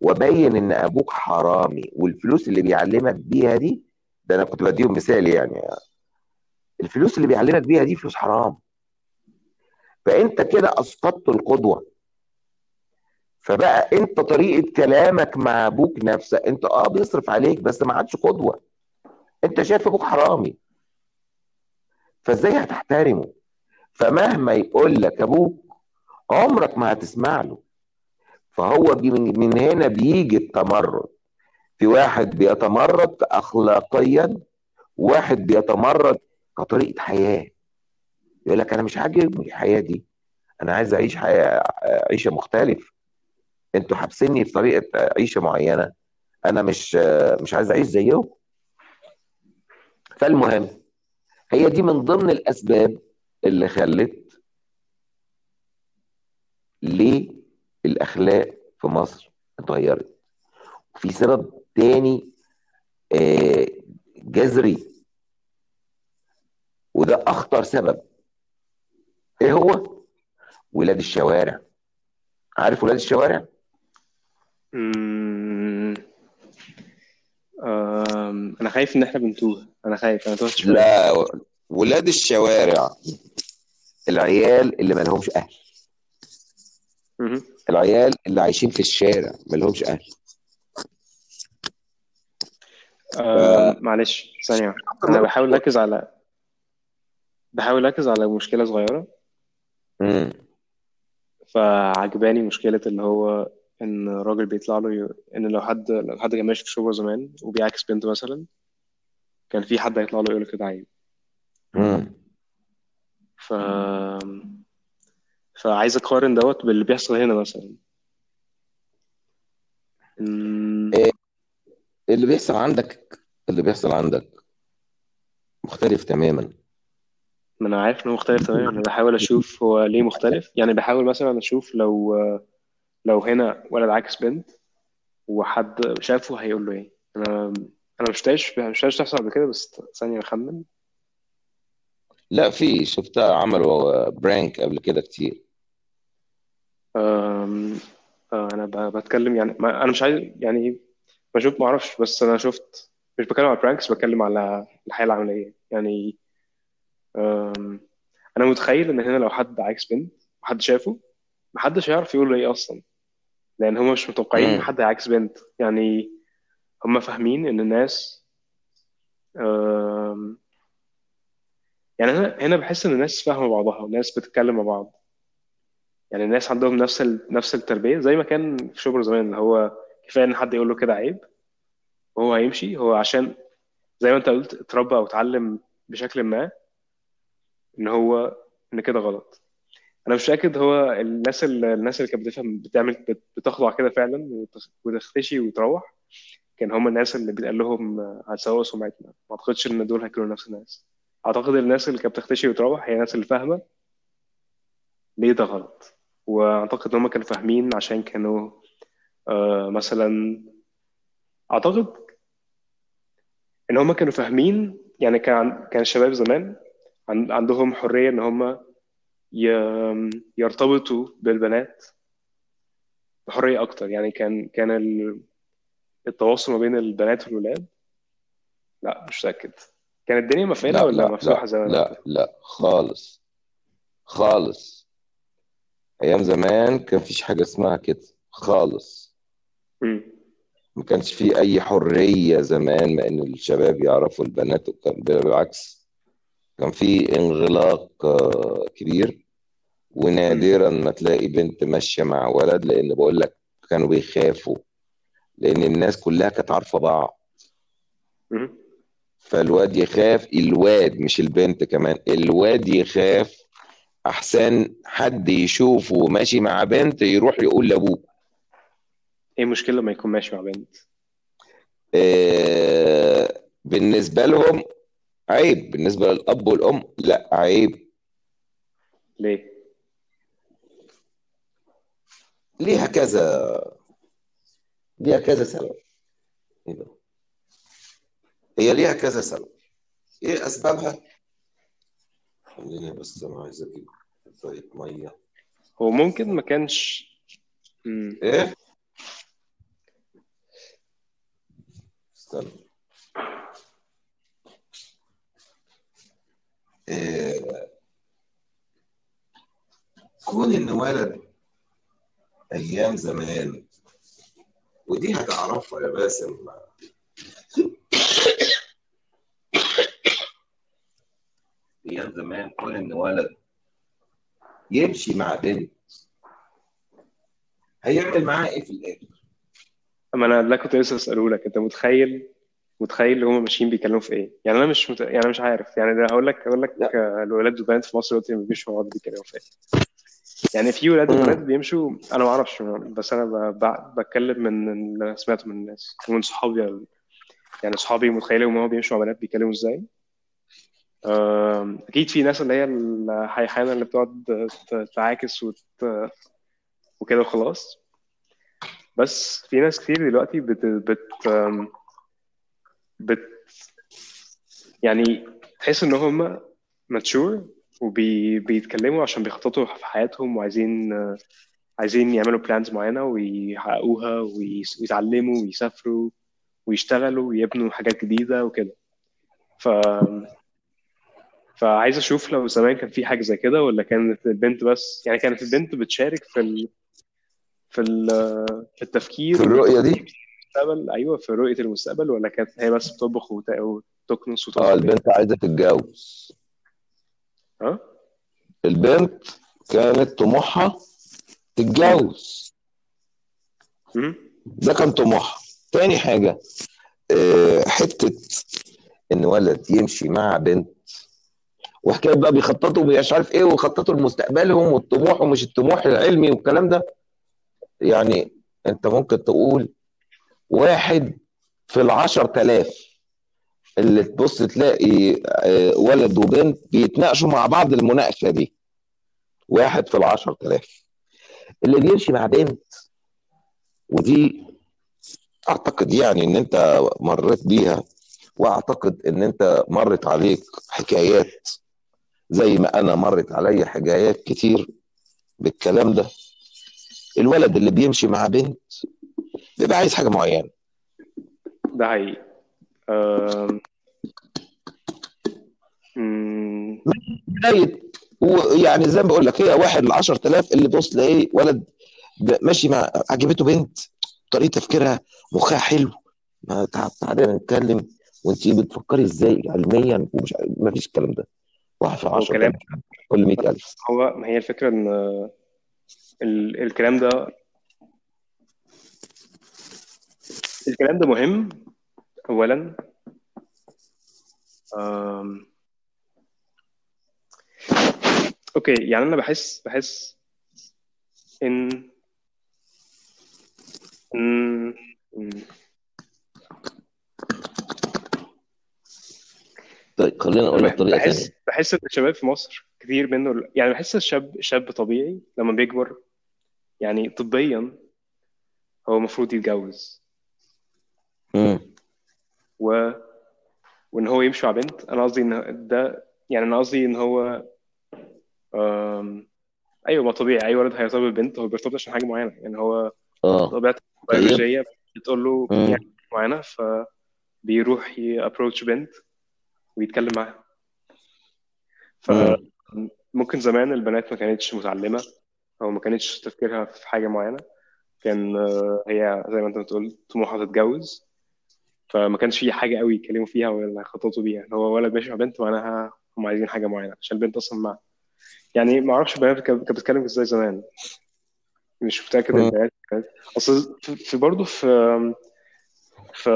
Speaker 1: وأبين إن أبوك حرامي والفلوس اللي بيعلمك بيها دي ده أنا كنت بديهم مثال يعني الفلوس اللي بيعلمك بيها دي فلوس حرام. فأنت كده أسقطت القدوة. فبقى أنت طريقة كلامك مع أبوك نفسه أنت أه بيصرف عليك بس ما عادش قدوة. أنت شايف أبوك حرامي. فإزاي هتحترمه؟ فمهما يقول لك أبوك عمرك ما هتسمع له. فهو من هنا بيجي التمرد. في واحد بيتمرد اخلاقيا واحد بيتمرد كطريقة حياة. يقول لك أنا مش عاجبني الحياة دي. أنا عايز أعيش حياة عيشة مختلف أنتوا حابسيني في طريقة عيشة معينة. أنا مش مش عايز أعيش زيهم. فالمهم هي دي من ضمن الأسباب اللي خلت ليه الاخلاق في مصر اتغيرت. وفي سبب تاني آه، جذري. وده أخطر سبب. إيه هو؟ ولاد الشوارع. عارف ولاد الشوارع؟
Speaker 2: أنا خايف إن إحنا بنتوه. أنا خايف. أنا توهت
Speaker 1: لا ولاد الشوارع العيال اللي ما لهمش أهل.
Speaker 2: مهم.
Speaker 1: العيال اللي عايشين في الشارع ما لهمش أهل.
Speaker 2: أم، معلش ثانية. واحدة. أنا بحاول أركز على بحاول أركز على مشكلة صغيرة.
Speaker 1: امم
Speaker 2: فعجباني مشكلة اللي هو إن راجل بيطلع له ي... إن لو حد لو حد كان ماشي في شغله زمان وبيعكس بنت مثلا كان في حد هيطلع له يقول له كده عيب ف فعايز أقارن دوت باللي بيحصل هنا مثلا. أمم،
Speaker 1: إيه اللي بيحصل عندك اللي بيحصل عندك مختلف تماما.
Speaker 2: ما أنا عارف إنه مختلف تماما أنا بحاول أشوف هو ليه مختلف. يعني بحاول مثلا أشوف لو لو هنا ولد عاكس بنت وحد شافه هيقول له إيه؟ أنا أنا مش شفتهاش مش شفتهاش تحصل قبل كده بس ثانية اخمن
Speaker 1: لا في شفتها عملوا برانك قبل كده كتير.
Speaker 2: أم... آه، أنا ب- بتكلم يعني ما... أنا مش عايز يعني بشوف ما أعرفش بس أنا شفت مش بتكلم على برانكس بتكلم على الحياة العملية. يعني أم... أنا متخيل إن هنا لو حد عاكس بنت وحد شافه محدش هيعرف يقول له إيه أصلا. لأن هم مش متوقعين ان حد هيعاكس بنت. يعني هم فاهمين إن الناس أم... يعني هنا هنا بحس إن الناس فاهمة بعضها والناس بتتكلم مع بعض. يعني الناس عندهم نفس ال... نفس التربية زي ما كان في شبرا زمان اللي هو كفاية إن حد يقول له كده عيب وهو هيمشي. هو عشان زي ما أنت قلت اتربى أو اتعلم بشكل ما إن هو إن كده غلط. أنا مش متأكد هو الناس اللي الناس اللي كانت بتفهم بتعمل بت- بتخضع كده فعلا وتخ- وتختشي وتروح كان هم الناس اللي بيتقال لهم هتسوقوا سمعتنا. ما أعتقدش إن دول هيكونوا نفس الناس. أعتقد الناس اللي كانت بتختشي وتروح هي الناس اللي فاهمة ليه ده غلط. وأعتقد إن هم كانوا فاهمين عشان كانوا آه مثلا أعتقد إن هم كانوا فاهمين يعني كان كان الشباب زمان عن- عندهم حرية إن هم يرتبطوا بالبنات بحرية أكتر. يعني كان كان ال- التواصل ما بين البنات والولاد؟ لا مش متأكد. كانت الدنيا
Speaker 1: لا
Speaker 2: ولا
Speaker 1: لا مفتوحة
Speaker 2: زمان
Speaker 1: لا لا خالص. خالص. أيام زمان كان فيش حاجة اسمها كده. خالص. ما كانش في أي حرية زمان ما إن الشباب يعرفوا البنات وكان بالعكس كان في انغلاق آه، كبير. ونادرا ما تلاقي بنت ماشية مع ولد لأن بقول لك كانوا بيخافوا لأن الناس كلها كانت عارفة بعض. فالواد يخاف الواد مش البنت كمان الواد يخاف. أحسن حد يشوفه ماشي مع بنت يروح يقول لأبوه.
Speaker 2: إيه المشكلة لما يكون ماشي مع بنت؟
Speaker 1: آه بالنسبة لهم عيب بالنسبة للأب والأم لأ عيب.
Speaker 2: ليه؟
Speaker 1: ليها كذا ليها كذا سبب؟ هي ليها كذا سبب. إيه أسبابها؟ خليني بس أنا عايز أجيب شوية مية.
Speaker 2: هو ممكن ما كانش
Speaker 1: إيه؟ استنى. إيه كون إن ولد أيام زمان. ودي هتعرفها يا باسم. أيام زمان كون إن ولد يمشي مع بنت. هيعمل معاها إيه في الآخر؟
Speaker 2: أما أنا ده كنت لسه اساله لك أنت متخيل متخيل هم ماشيين بيتكلموا في إيه؟ يعني أنا مش مت... يعني أنا مش عارف. يعني ده هقول لك هقول لك آه، الولاد والبنات في مصر دلوقتي ما بيمشوا مع بعض بيتكلموا في إيه. يعني في ولاد وبنات بيمشوا أنا ما أعرفش بس أنا ب... ب... بتكلم من اللي سمعته من الناس ومن صحابي يعني صحابي متخيلين ان هم بيمشوا مع بنات بيتكلموا إزاي. أكيد في ناس اللي هي الحيحانه اللي بتقعد تعاكس وت... وكده وخلاص. بس في ناس كتير دلوقتي بت... بت... بت... يعني تحس إن هم mature وبيتكلموا عشان بيخططوا في حياتهم وعايزين عايزين يعملوا plans معينة ويحققوها ويس- ويتعلموا ويسافروا ويشتغلوا ويبنوا حاجات جديدة وكده. ف... فعايز أشوف لو زمان كان في حاجة زي كده ولا كانت البنت بس يعني كانت البنت بتشارك في ال... في ال... في التفكير
Speaker 1: في الرؤية
Speaker 2: والتخطيط
Speaker 1: دي؟
Speaker 2: المستقبل؟ أيوه في رؤية المستقبل ولا كانت هي بس بتطبخ وت... وتكنس وتقعد آه
Speaker 1: البنت عايزة تتجوز.
Speaker 2: ها؟
Speaker 1: البنت كانت طموحها تتجوز. ده كان طموحها. تاني حاجة آه، حتة إن ولد يمشي مع بنت وحكاية بقى بيخططوا مش عارف إيه ويخططوا لمستقبلهم والطموح ومش الطموح العلمي والكلام ده. يعني أنت ممكن تقول واحد في العشر تلاف اللي تبص تلاقي آه، ولد وبنت بيتناقشوا مع بعض المناقشة دي. واحد في العشر تلاف. اللي بيمشي مع بنت ودي أعتقد يعني إن أنت مريت بيها وأعتقد إن أنت مرت عليك حكايات زي ما أنا مرت عليا حكايات كتير بالكلام ده. الولد اللي بيمشي مع بنت بيبقى عايز حاجة معينة.
Speaker 2: ده حقيقي.
Speaker 1: بدايه ويعني زي ما بقول لك هي واحد ل 10000 اللي بص تلاقيه ولد ماشي مع عجبته بنت طريقة تفكيرها مخها حلو. ما تعالى نتكلم وانت بتفكري إزاي علميا ومش ما فيش الكلام ده. واحد في
Speaker 2: هو
Speaker 1: 10
Speaker 2: كلام
Speaker 1: كل 100000
Speaker 2: هو ما هي الفكرة إن ال- الكلام ده الكلام ده مهم. أولا آم، أوكي يعني أنا بحس بحس إن إن
Speaker 1: طيب خلينا أقول لك طريقة
Speaker 2: بحس
Speaker 1: ثانية
Speaker 2: بحس إن الشباب في مصر كتير منه يعني بحس الشاب شاب طبيعي لما بيكبر يعني طبيا هو المفروض يتجوز. و... وإن هو يمشي مع بنت. أنا قصدي إن ده يعني أنا قصدي إن هو أم... أيوه ما طبيعي. أي ولد هيرتبط ببنت هو بيرتبط عشان حاجة معينة. يعني هو
Speaker 1: آه.
Speaker 2: طبيعته
Speaker 1: طيب.
Speaker 2: البيولوجية بتقول له يعني معينة فبيروح يأبروتش بنت ويتكلم معاها. فممكن زمان البنات ما كانتش متعلمة أو ما كانتش تفكيرها في حاجة معينة. كان آه، هي زي ما أنت بتقول طموحها تتجوز. فما كانش في حاجة قوي يتكلموا فيها ولا يخططوا بيها. هو ولد ماشي مع بنت معناها هم عايزين حاجة معينة عشان البنت أصلا مع يعني ما أعرفش البنات كانت بتتكلم إزاي زمان. مش متاكد
Speaker 1: امم
Speaker 2: البنات أصل في برضه في في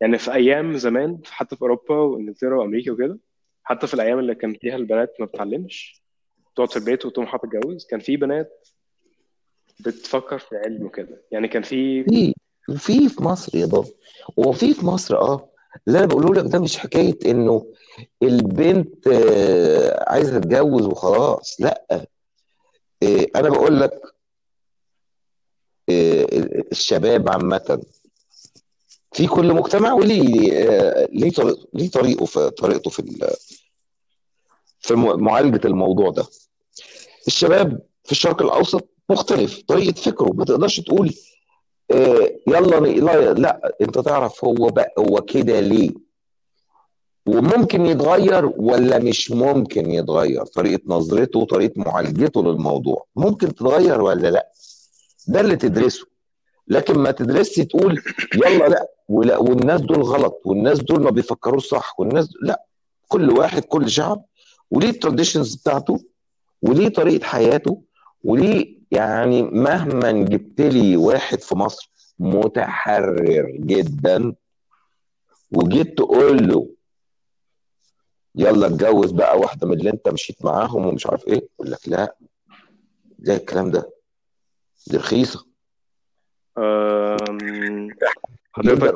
Speaker 2: يعني في أيام زمان حتى في أوروبا وإنجلترا وأمريكا وكده حتى في الأيام اللي كان فيها البنات ما بتتعلمش تقعد في البيت وطموحها تتجوز كان في بنات بتفكر في العلم وكده. يعني كان في
Speaker 1: في في مصر يا بابا وفي في مصر آه اللي أنا بقوله لك ده مش حكاية إنه البنت آه، عايزة تتجوز وخلاص لأ. آه، أنا بقول لك آه، الشباب عامة في كل مجتمع وليه آه، ليه ليه طريقه في طريقته في في معالجة الموضوع ده. الشباب في الشرق الأوسط مختلف طريقة فكره ما تقدرش تقول يلا ن- لا, لا انت تعرف هو بقى هو كده ليه؟ وممكن يتغير ولا مش ممكن يتغير؟ طريقة نظرته طريقة معالجته للموضوع. ممكن تتغير ولا لا؟ ده اللي تدرسه. لكن ما تدرسش تقول يلا لا ولا والناس دول غلط والناس دول ما بيفكروش صح والناس لا. كل واحد كل شعب وليه التراديشنز بتاعته وليه طريقة حياته وليه يعني مهما جبت لي واحد في مصر متحرر جدا وجيت تقول له يلا اتجوز بقى واحدة من اللي انت مشيت معاهم ومش عارف إيه. يقول لك لا. إزاي الكلام ده. دي رخيصة.
Speaker 2: أم، حضرتك.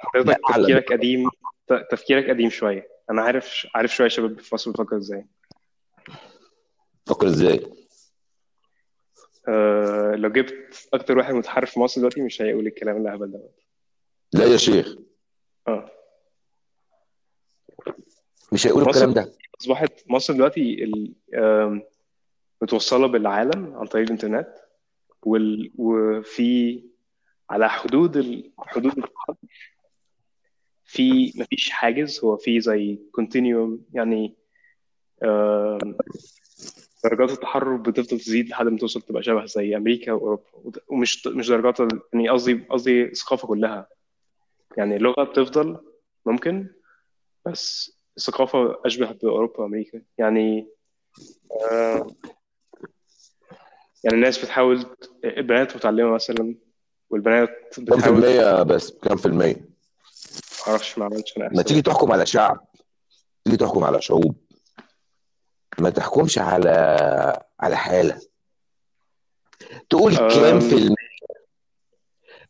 Speaker 2: حضرتك تفكيرك قديم تفكيرك قديم شوية. أنا عارف عارف شوية شباب في مصر بتفكر إزاي.
Speaker 1: فكر إزاي؟
Speaker 2: أه لو جبت أكتر واحد متحرف في مصر دلوقتي مش هيقول الكلام الأهبل ده
Speaker 1: لا يا شيخ.
Speaker 2: آه.
Speaker 1: مش هيقول الكلام ده.
Speaker 2: أصبحت مصر دلوقتي متوصلة بالعالم عن طريق الإنترنت وال... وفي على حدود ال... حدود في مفيش حاجز هو في زي كونتينيوم يعني درجات التحرر بتفضل تزيد لحد ما توصل تبقى شبه زي أمريكا وأوروبا. ومش مش درجات ال- يعني قصدي قصدي الثقافة كلها. يعني اللغة بتفضل ممكن بس الثقافة أشبه بأوروبا وأمريكا. يعني آه يعني الناس بتحاول البنات متعلمه مثلا والبنات
Speaker 1: كم في
Speaker 2: بتحاول
Speaker 1: المية بس كم في المية؟
Speaker 2: معرفش ما عملتش أنا
Speaker 1: ما تيجي تحكم على شعب. تيجي تحكم على شعوب. ما تحكمش على على حالة. تقول كام في المية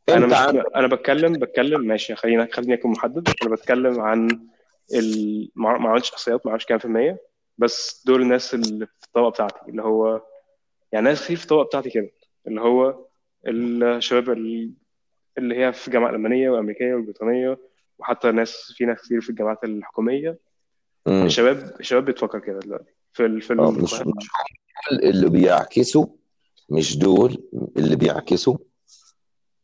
Speaker 1: أنا
Speaker 2: مش
Speaker 1: عندك
Speaker 2: أنا بتكلم بتكلم ماشي خلينا خليني أكون محدد. أنا بتكلم عن ال... ما عملتش احصائيات ما أعرفش كام في المية بس دول الناس اللي في الطبقة بتاعتي اللي هو يعني ناس كتير في الطبقة بتاعتي كده اللي هو الشباب ال- اللي هي في الجامعة الألمانية والأمريكية والبريطانية وحتى ناس في ناس كتير في الجامعات الحكومية.
Speaker 1: مم.
Speaker 2: الشباب الشباب بتفكر كده دلوقتي. في ال... في
Speaker 1: آه مش مش دول اللي بيعكسوا مش دول اللي بيعكسوا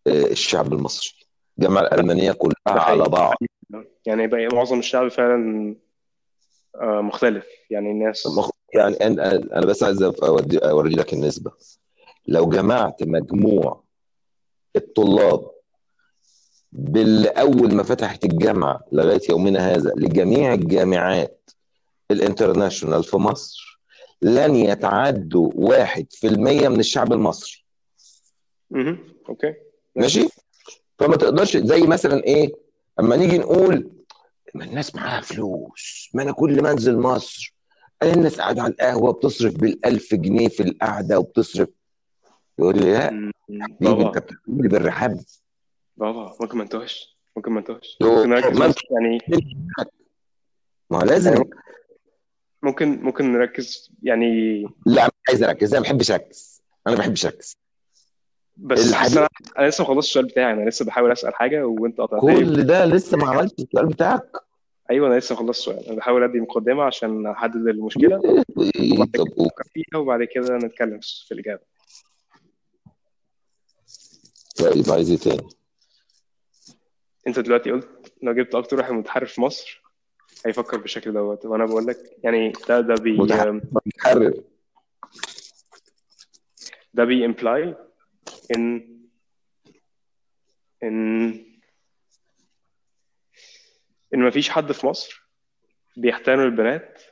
Speaker 1: آه، الشعب المصري. الجامعة الألمانية كلها على بعض.
Speaker 2: يعني بقى معظم الشعب فعلا آه، مختلف. يعني الناس
Speaker 1: مخ- يعني أنا أنا بس عايز أودي أوري لك النسبة. لو جمعت مجموع الطلاب باللي أول ما فتحت الجامعة لغاية يومنا هذا لجميع الجامعات ال international في مصر لن يتعدوا واحد في المية من الشعب المصري.
Speaker 2: مهم. okay. ماشي؟
Speaker 1: فما تقدرش زي مثلا إيه؟ أما نيجي نقول ما الناس معاها فلوس ما أنا كل ما أنزل مصر أنا الناس قاعدة على القهوة بتصرف بالألف جنيه في القعدة وبتصرف. يقول لي لا. حبيبي انت
Speaker 2: بابا.
Speaker 1: بتقول لي بالرحاب.
Speaker 2: بابا ممكن ما انتهش ممكن ما ممكن بس يعني
Speaker 1: ما لازم
Speaker 2: يعني ممكن ممكن نركز يعني
Speaker 1: لا مش عايز أركز. أنا ما بحبش أركز. أنا ما بحبش أركز.
Speaker 2: بس
Speaker 1: الحديث
Speaker 2: أنا أنا لسه ما خلصتش السؤال بتاعي. أنا لسه بحاول أسأل حاجة وأنت قطعتني.
Speaker 1: كل ده لسه ما عملتش السؤال بتاعك؟
Speaker 2: أيوه أنا لسه ما خلصتش السؤال. أنا بحاول أدي مقدمة عشان أحدد
Speaker 1: المشكلة.
Speaker 2: وبعد كده. نفكر فيها وبعد كده نتكلم في الإجابة.
Speaker 1: طيب عايز إيه تاني؟
Speaker 2: أنت دلوقتي قلت لو جبت أكتر واحد متحرر في مصر. هيفكر بالشكل دوت. وأنا بقول لك يعني ده ده بي
Speaker 1: متحرر.
Speaker 2: ده بي imply ان ان إن مفيش حد في مصر بيحترم البنات.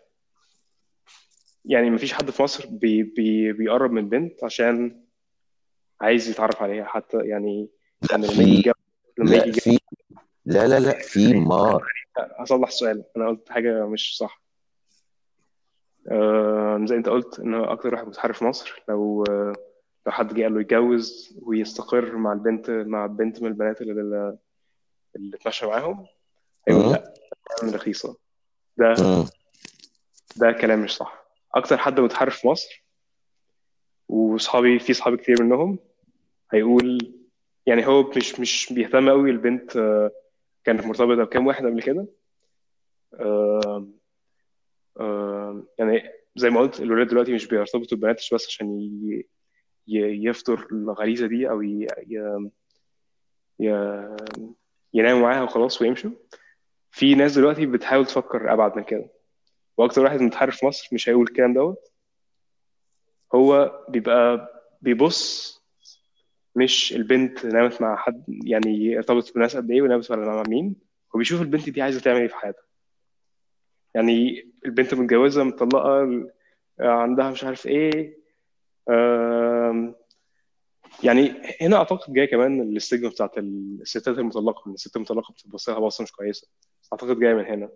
Speaker 2: يعني مفيش حد في مصر بي بي بيقرب من بنت عشان عايز يتعرف عليها. حتى يعني يعني لما يجي لما يجي
Speaker 1: في لا لا لا في مار.
Speaker 2: هصلح السؤال أنا قلت حاجة مش صح آه زي أنت قلت إن هو أكتر واحد متحرف في مصر لو آه لو حد جه قال له يتجوز ويستقر مع البنت مع بنت من البنات اللي اللي اتمشى معاهم هيقول
Speaker 1: مم.
Speaker 2: لا رخيصة ده
Speaker 1: مم.
Speaker 2: ده كلام مش صح أكتر حد متحرف في مصر وصحابي في صحابي كتير منهم هيقول يعني هو مش مش بيهتم قوي البنت آه، كانت مرتبطه بكام واحد قبل كده. يعني زي ما قلت الولاد دلوقتي مش بيرتبطوا ببنات بس عشان يفطر الغريزة دي أو يناموا معاها وخلاص ويمشوا. في ناس دلوقتي بتحاول تفكر أبعد من كده. وأكتر واحد متحرف في مصر مش هيقول الكلام دوت. هو بيبقى بيبص مش البنت نامت مع حد يعني ارتبطت بناس قد إيه ونامت مع مين هو بيشوف البنت دي عايزة تعمل إيه في حياتها. يعني البنت متجوزة مطلقة عندها مش عارف إيه يعني هنا أعتقد جاي كمان الاستجمة بتاعت الستات المطلقة إن الست المطلقة بتبص لها بصة مش كويسة. أعتقد جاي من هنا.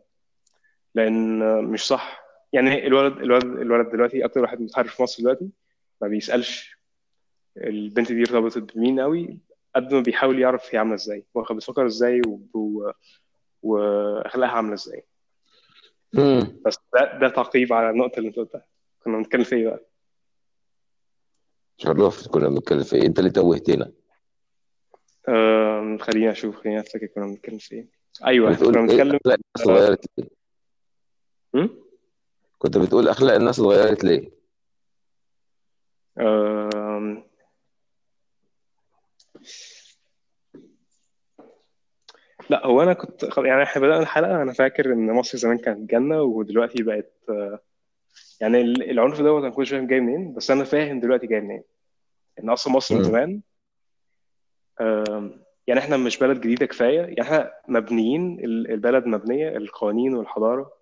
Speaker 2: لأن مش صح. يعني الولد الولد الولد دلوقتي أكتر واحد متحرف في مصر دلوقتي ما بيسألش البنت دي ارتبطت بمين قوي قد ما بيحاول يعرف هي عاملة إزاي واخد بتفكر إزاي و... و... وأخلاقها عاملة إزاي.
Speaker 1: مم.
Speaker 2: بس ده ده تعقيب على النقطة اللي أنت قلتها. كنا بنتكلم في إيه بقى؟
Speaker 1: شرفت كنا بنتكلم في إيه؟ أنت اللي توهتنا.
Speaker 2: آم، خليني أشوف خليني أفتكر كنا بنتكلم في إيه.
Speaker 1: أيوه
Speaker 2: كنا بنتكلم
Speaker 1: أخلاق الناس اتغيرت ليه? كنت بتقول أخلاق الناس اتغيرت ليه؟
Speaker 2: آم، لا هو أنا كنت خل- يعني إحنا بدأنا الحلقة أنا فاكر إن مصر زمان كانت جنة ودلوقتي بقت آه، يعني ال- العنف دوت أنا كنتش فاهم جاي منين بس أنا فاهم دلوقتي جاي منين إن أصلا مصر من
Speaker 1: مم.
Speaker 2: زمان آم، يعني إحنا مش بلد جديدة كفاية يعني إحنا مبنيين ال- البلد مبنية القوانين والحضارة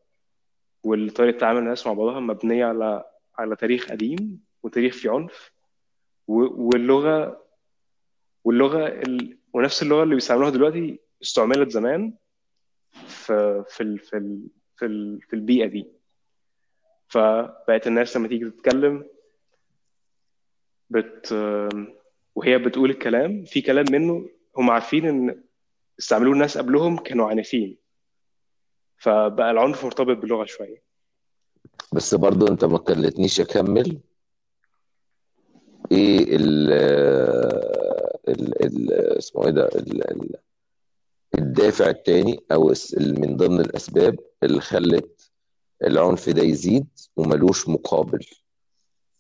Speaker 2: وطريقه تعامل الناس مع بعضها مبنية على على تاريخ قديم وتاريخ فيه عنف و- واللغة واللغة ال... ونفس اللغة اللي بيستعملوها دلوقتي استعملت زمان في في ال... في ال... في, ال... في البيئة دي. فبقت الناس لما تيجي تتكلم بت وهي بتقول الكلام في كلام منه هم عارفين إن استعملوه الناس قبلهم كانوا عنيفين. فبقى العنف مرتبط باللغة شوية.
Speaker 1: بس برضو انت ما خلتنيش اكمل. إيه ال ال اسمه إيه ده؟ الدافع التاني أو من ضمن الأسباب اللي خلت العنف ده يزيد وملوش مقابل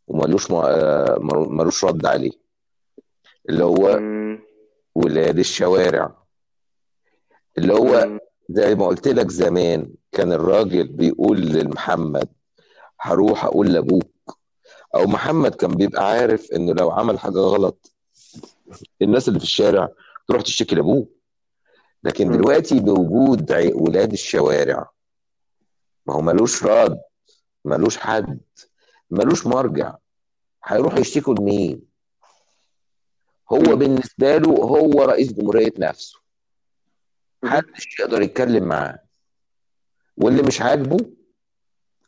Speaker 1: وملوش آه، ملوش رد عليه اللي هو. ولاد الشوارع اللي هو. زي ما قلت لك زمان كان الراجل بيقول لمحمد هروح أقول لأبوك أو محمد كان بيبقى عارف إنه لو عمل حاجة غلط الناس اللي في الشارع تروح تشتكي لأبوه لكن. دلوقتي بوجود ولاد الشوارع ما هو ملوش راد ملوش حد ملوش مرجع هيروح يشتكوا لمين هو. بالنسبة له هو رئيس جمهورية نفسه. محدش يقدر يتكلم معاه واللي مش عاجبه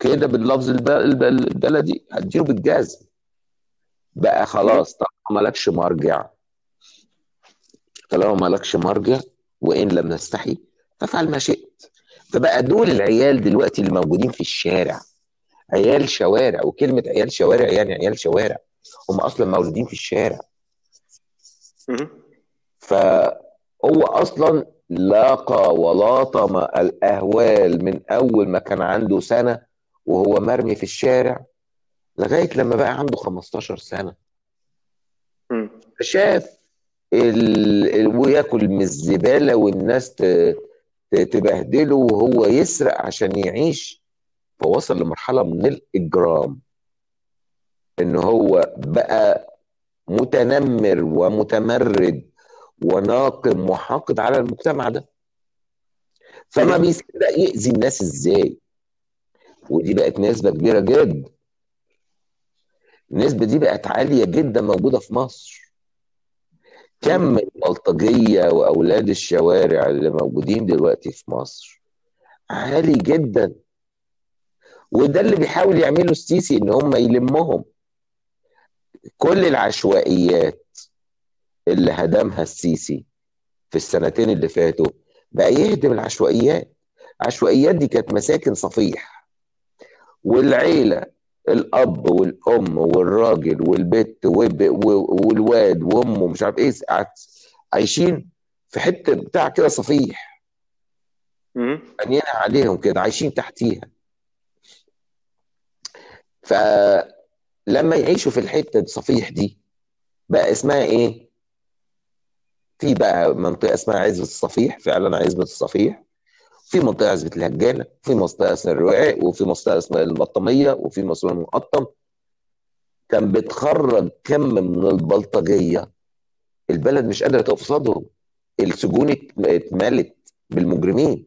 Speaker 1: كده باللفظ الب- الب- البلدي هديله بالجزم بقى. خلاص طالما مالكش مرجع طالما مالكش مرجع وإن لم نستحي فافعل ما شئت فبقى دول العيال دلوقتي اللي موجودين في الشارع عيال شوارع وكلمة عيال شوارع يعني عيال شوارع هم أصلا مولودين في الشارع. فهو أصلا لاقى ولاطم الأهوال من أول ما كان عنده سنة وهو مرمي في الشارع لغاية لما بقى عنده 15 سنة
Speaker 2: مم.
Speaker 1: ال... وياكل من الزبالة والناس ت... تبهدله وهو يسرق عشان يعيش. فوصل لمرحلة من الإجرام إن هو بقى متنمر ومتمرد وناقم وحاقد على المجتمع ده. فما
Speaker 2: مم.
Speaker 1: بيصدق يأذي الناس إزاي؟ ودي بقت نسبة كبيرة جدا النسبة دي بقت عالية جدا موجودة في مصر. كم البلطجية وأولاد الشوارع اللي موجودين دلوقتي في مصر. عالي جدا. وده اللي بيحاول يعمله السيسي إن هم يلمهم. كل العشوائيات اللي هدمها السيسي في السنتين اللي فاتوا بقى يهدم العشوائيات. العشوائيات دي كانت مساكن صفيح. والعيلة الأب والأم والراجل والبت والواد وأمه مش عارف قاعد- عايشين في حتة بتاع كده صفيح. بنينا عليهم كده عايشين تحتيها فلما يعيشوا في الحتة الصفيح دي بقى اسمها إيه؟ في بقى منطقة اسمها عزبة الصفيح فعلا عزبة الصفيح في منطقة عزبة الهجانة في منطقة اسمها الرواق وفي منطقة اسمها البطامية وفي منطقة المقطم كان بتخرج كم من البلطجية البلد مش قادرة تقف قصادهم السجون ات- اتملت بالمجرمين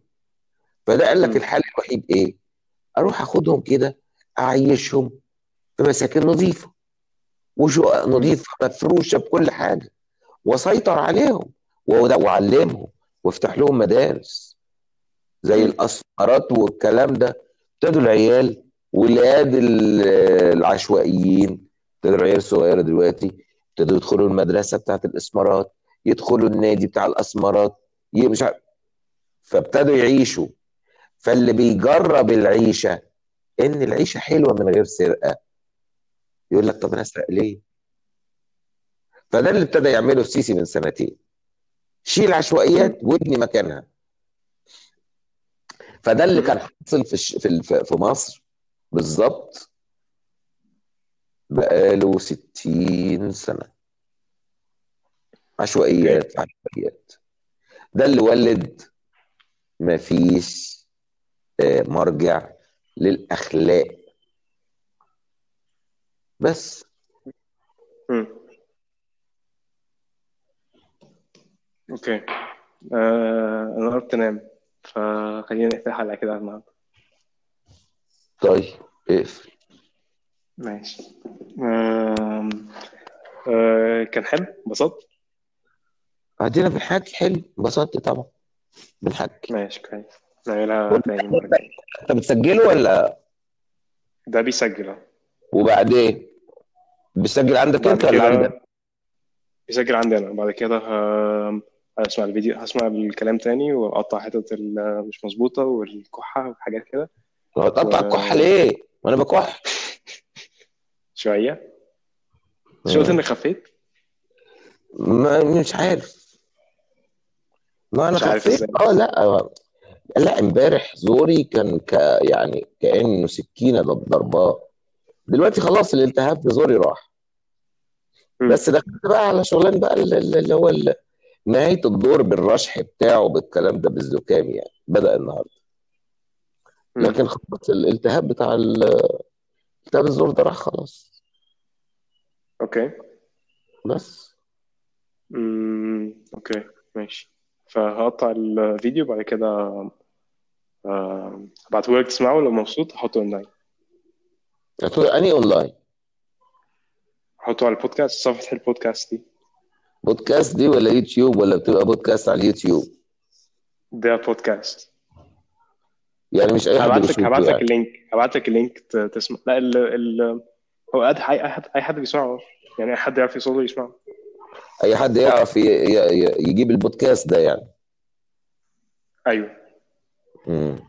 Speaker 1: فده قال لك. الحل الوحيد إيه؟ أروح أخدهم كده أعيشهم في مساكن نظيفة وشقق
Speaker 2: مم.
Speaker 1: نظيفة مفروشة بكل حاجة وأسيطر عليهم وأعلمهم وأفتح لهم مدارس زي
Speaker 2: مم.
Speaker 1: الاسمرات والكلام ده ابتدوا العيال ولاد ال- العشوائيين ابتدوا العيال الصغيرة دلوقتي ابتدوا يدخلوا المدرسة بتاعت الاسمرات يدخلوا النادي بتاع الاسمرات مش فابتدوا يعيشوا فاللي بيجرب العيشة إن العيشة حلوة من غير سرقة يقول لك طب أنا أسرق ليه؟ فده اللي ابتدى يعمله السيسي من سنتين شيل عشوائيات. وابني مكانها فده اللي. كان حاصل في الش- في في مصر. بالظبط بقاله 60 سنة. عشوائيات عشوائيات. ده اللي ولد مفيش آه، مرجع للأخلاق. بس.
Speaker 2: أوكي. آه أنا قربت انام. فخلينا نقفل الحلقة كده على النهارده
Speaker 1: طيب اقفل
Speaker 2: ماشي. آم، آه كان حلو انبسطت؟
Speaker 1: قاعدين بنحكي حلو انبسطت طبعا. بنحكي
Speaker 2: ماشي كويس. نعملها تاني الجاية
Speaker 1: أنت بتسجله ولا؟
Speaker 2: ده بيسجل اهو
Speaker 1: وبعدين؟ بتسجل عندك أنت ولا عندك؟
Speaker 2: بيسجل عندي أنا. بعد كده ه- هسمع الفيديو هسمع الكلام تاني وأقطع حتت اللي مش مظبوطة والكحة وحاجات كده.
Speaker 1: هو تقطع
Speaker 2: و-
Speaker 1: الكحة ليه؟ ما أنا بكح.
Speaker 2: شوية. مش قلت إنك خفيت؟
Speaker 1: ما مش عارف. ما
Speaker 2: أنا
Speaker 1: خفيت. آه لا لا إمبارح زوري كان ك يعني كأنه سكينة ضرباه دلوقتي خلاص الالتهاب في زوري راح. بس دخلت بقى على شغلان بقى ال- ال- اللي هو ال- نهاية الدور بالرشح بتاعه بالكلام ده بالزكام يعني بدأ النهارده. لكن خلاص الالتهاب بتاع ال- التهاب الزور ده راح خلاص.
Speaker 2: okay.
Speaker 1: بس.
Speaker 2: مم. okay ماشي. فهقطع الفيديو بعد كده آه، هبعته لك تسمعه. لو مبسوط هحطه اونلاين
Speaker 1: هتقول اني اونلاين
Speaker 2: هحطه على البودكاست صفحة البودكاست دي.
Speaker 1: بودكاست دي ولا يوتيوب ولا بتبقى بودكاست على اليوتيوب؟
Speaker 2: ده بودكاست.
Speaker 1: يعني مش أي حد
Speaker 2: هبعت لك هبعت لك
Speaker 1: يعني.
Speaker 2: اللينك. هبعت لك اللينك تسمع. لا ال ال هو أي حد أي حد بيسمعه. يعني أي حد يعرف يوصله يسمعه.
Speaker 1: أي حد يعرف يجيب البودكاست ده يعني.
Speaker 2: أيوه.
Speaker 1: امم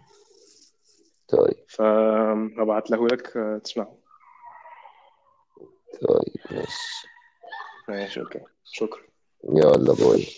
Speaker 1: طيب.
Speaker 2: فهبعت له لك آه، تسمعه.
Speaker 1: طيب ماشي.
Speaker 2: ماشي okay. شكرا.
Speaker 1: يلا باي.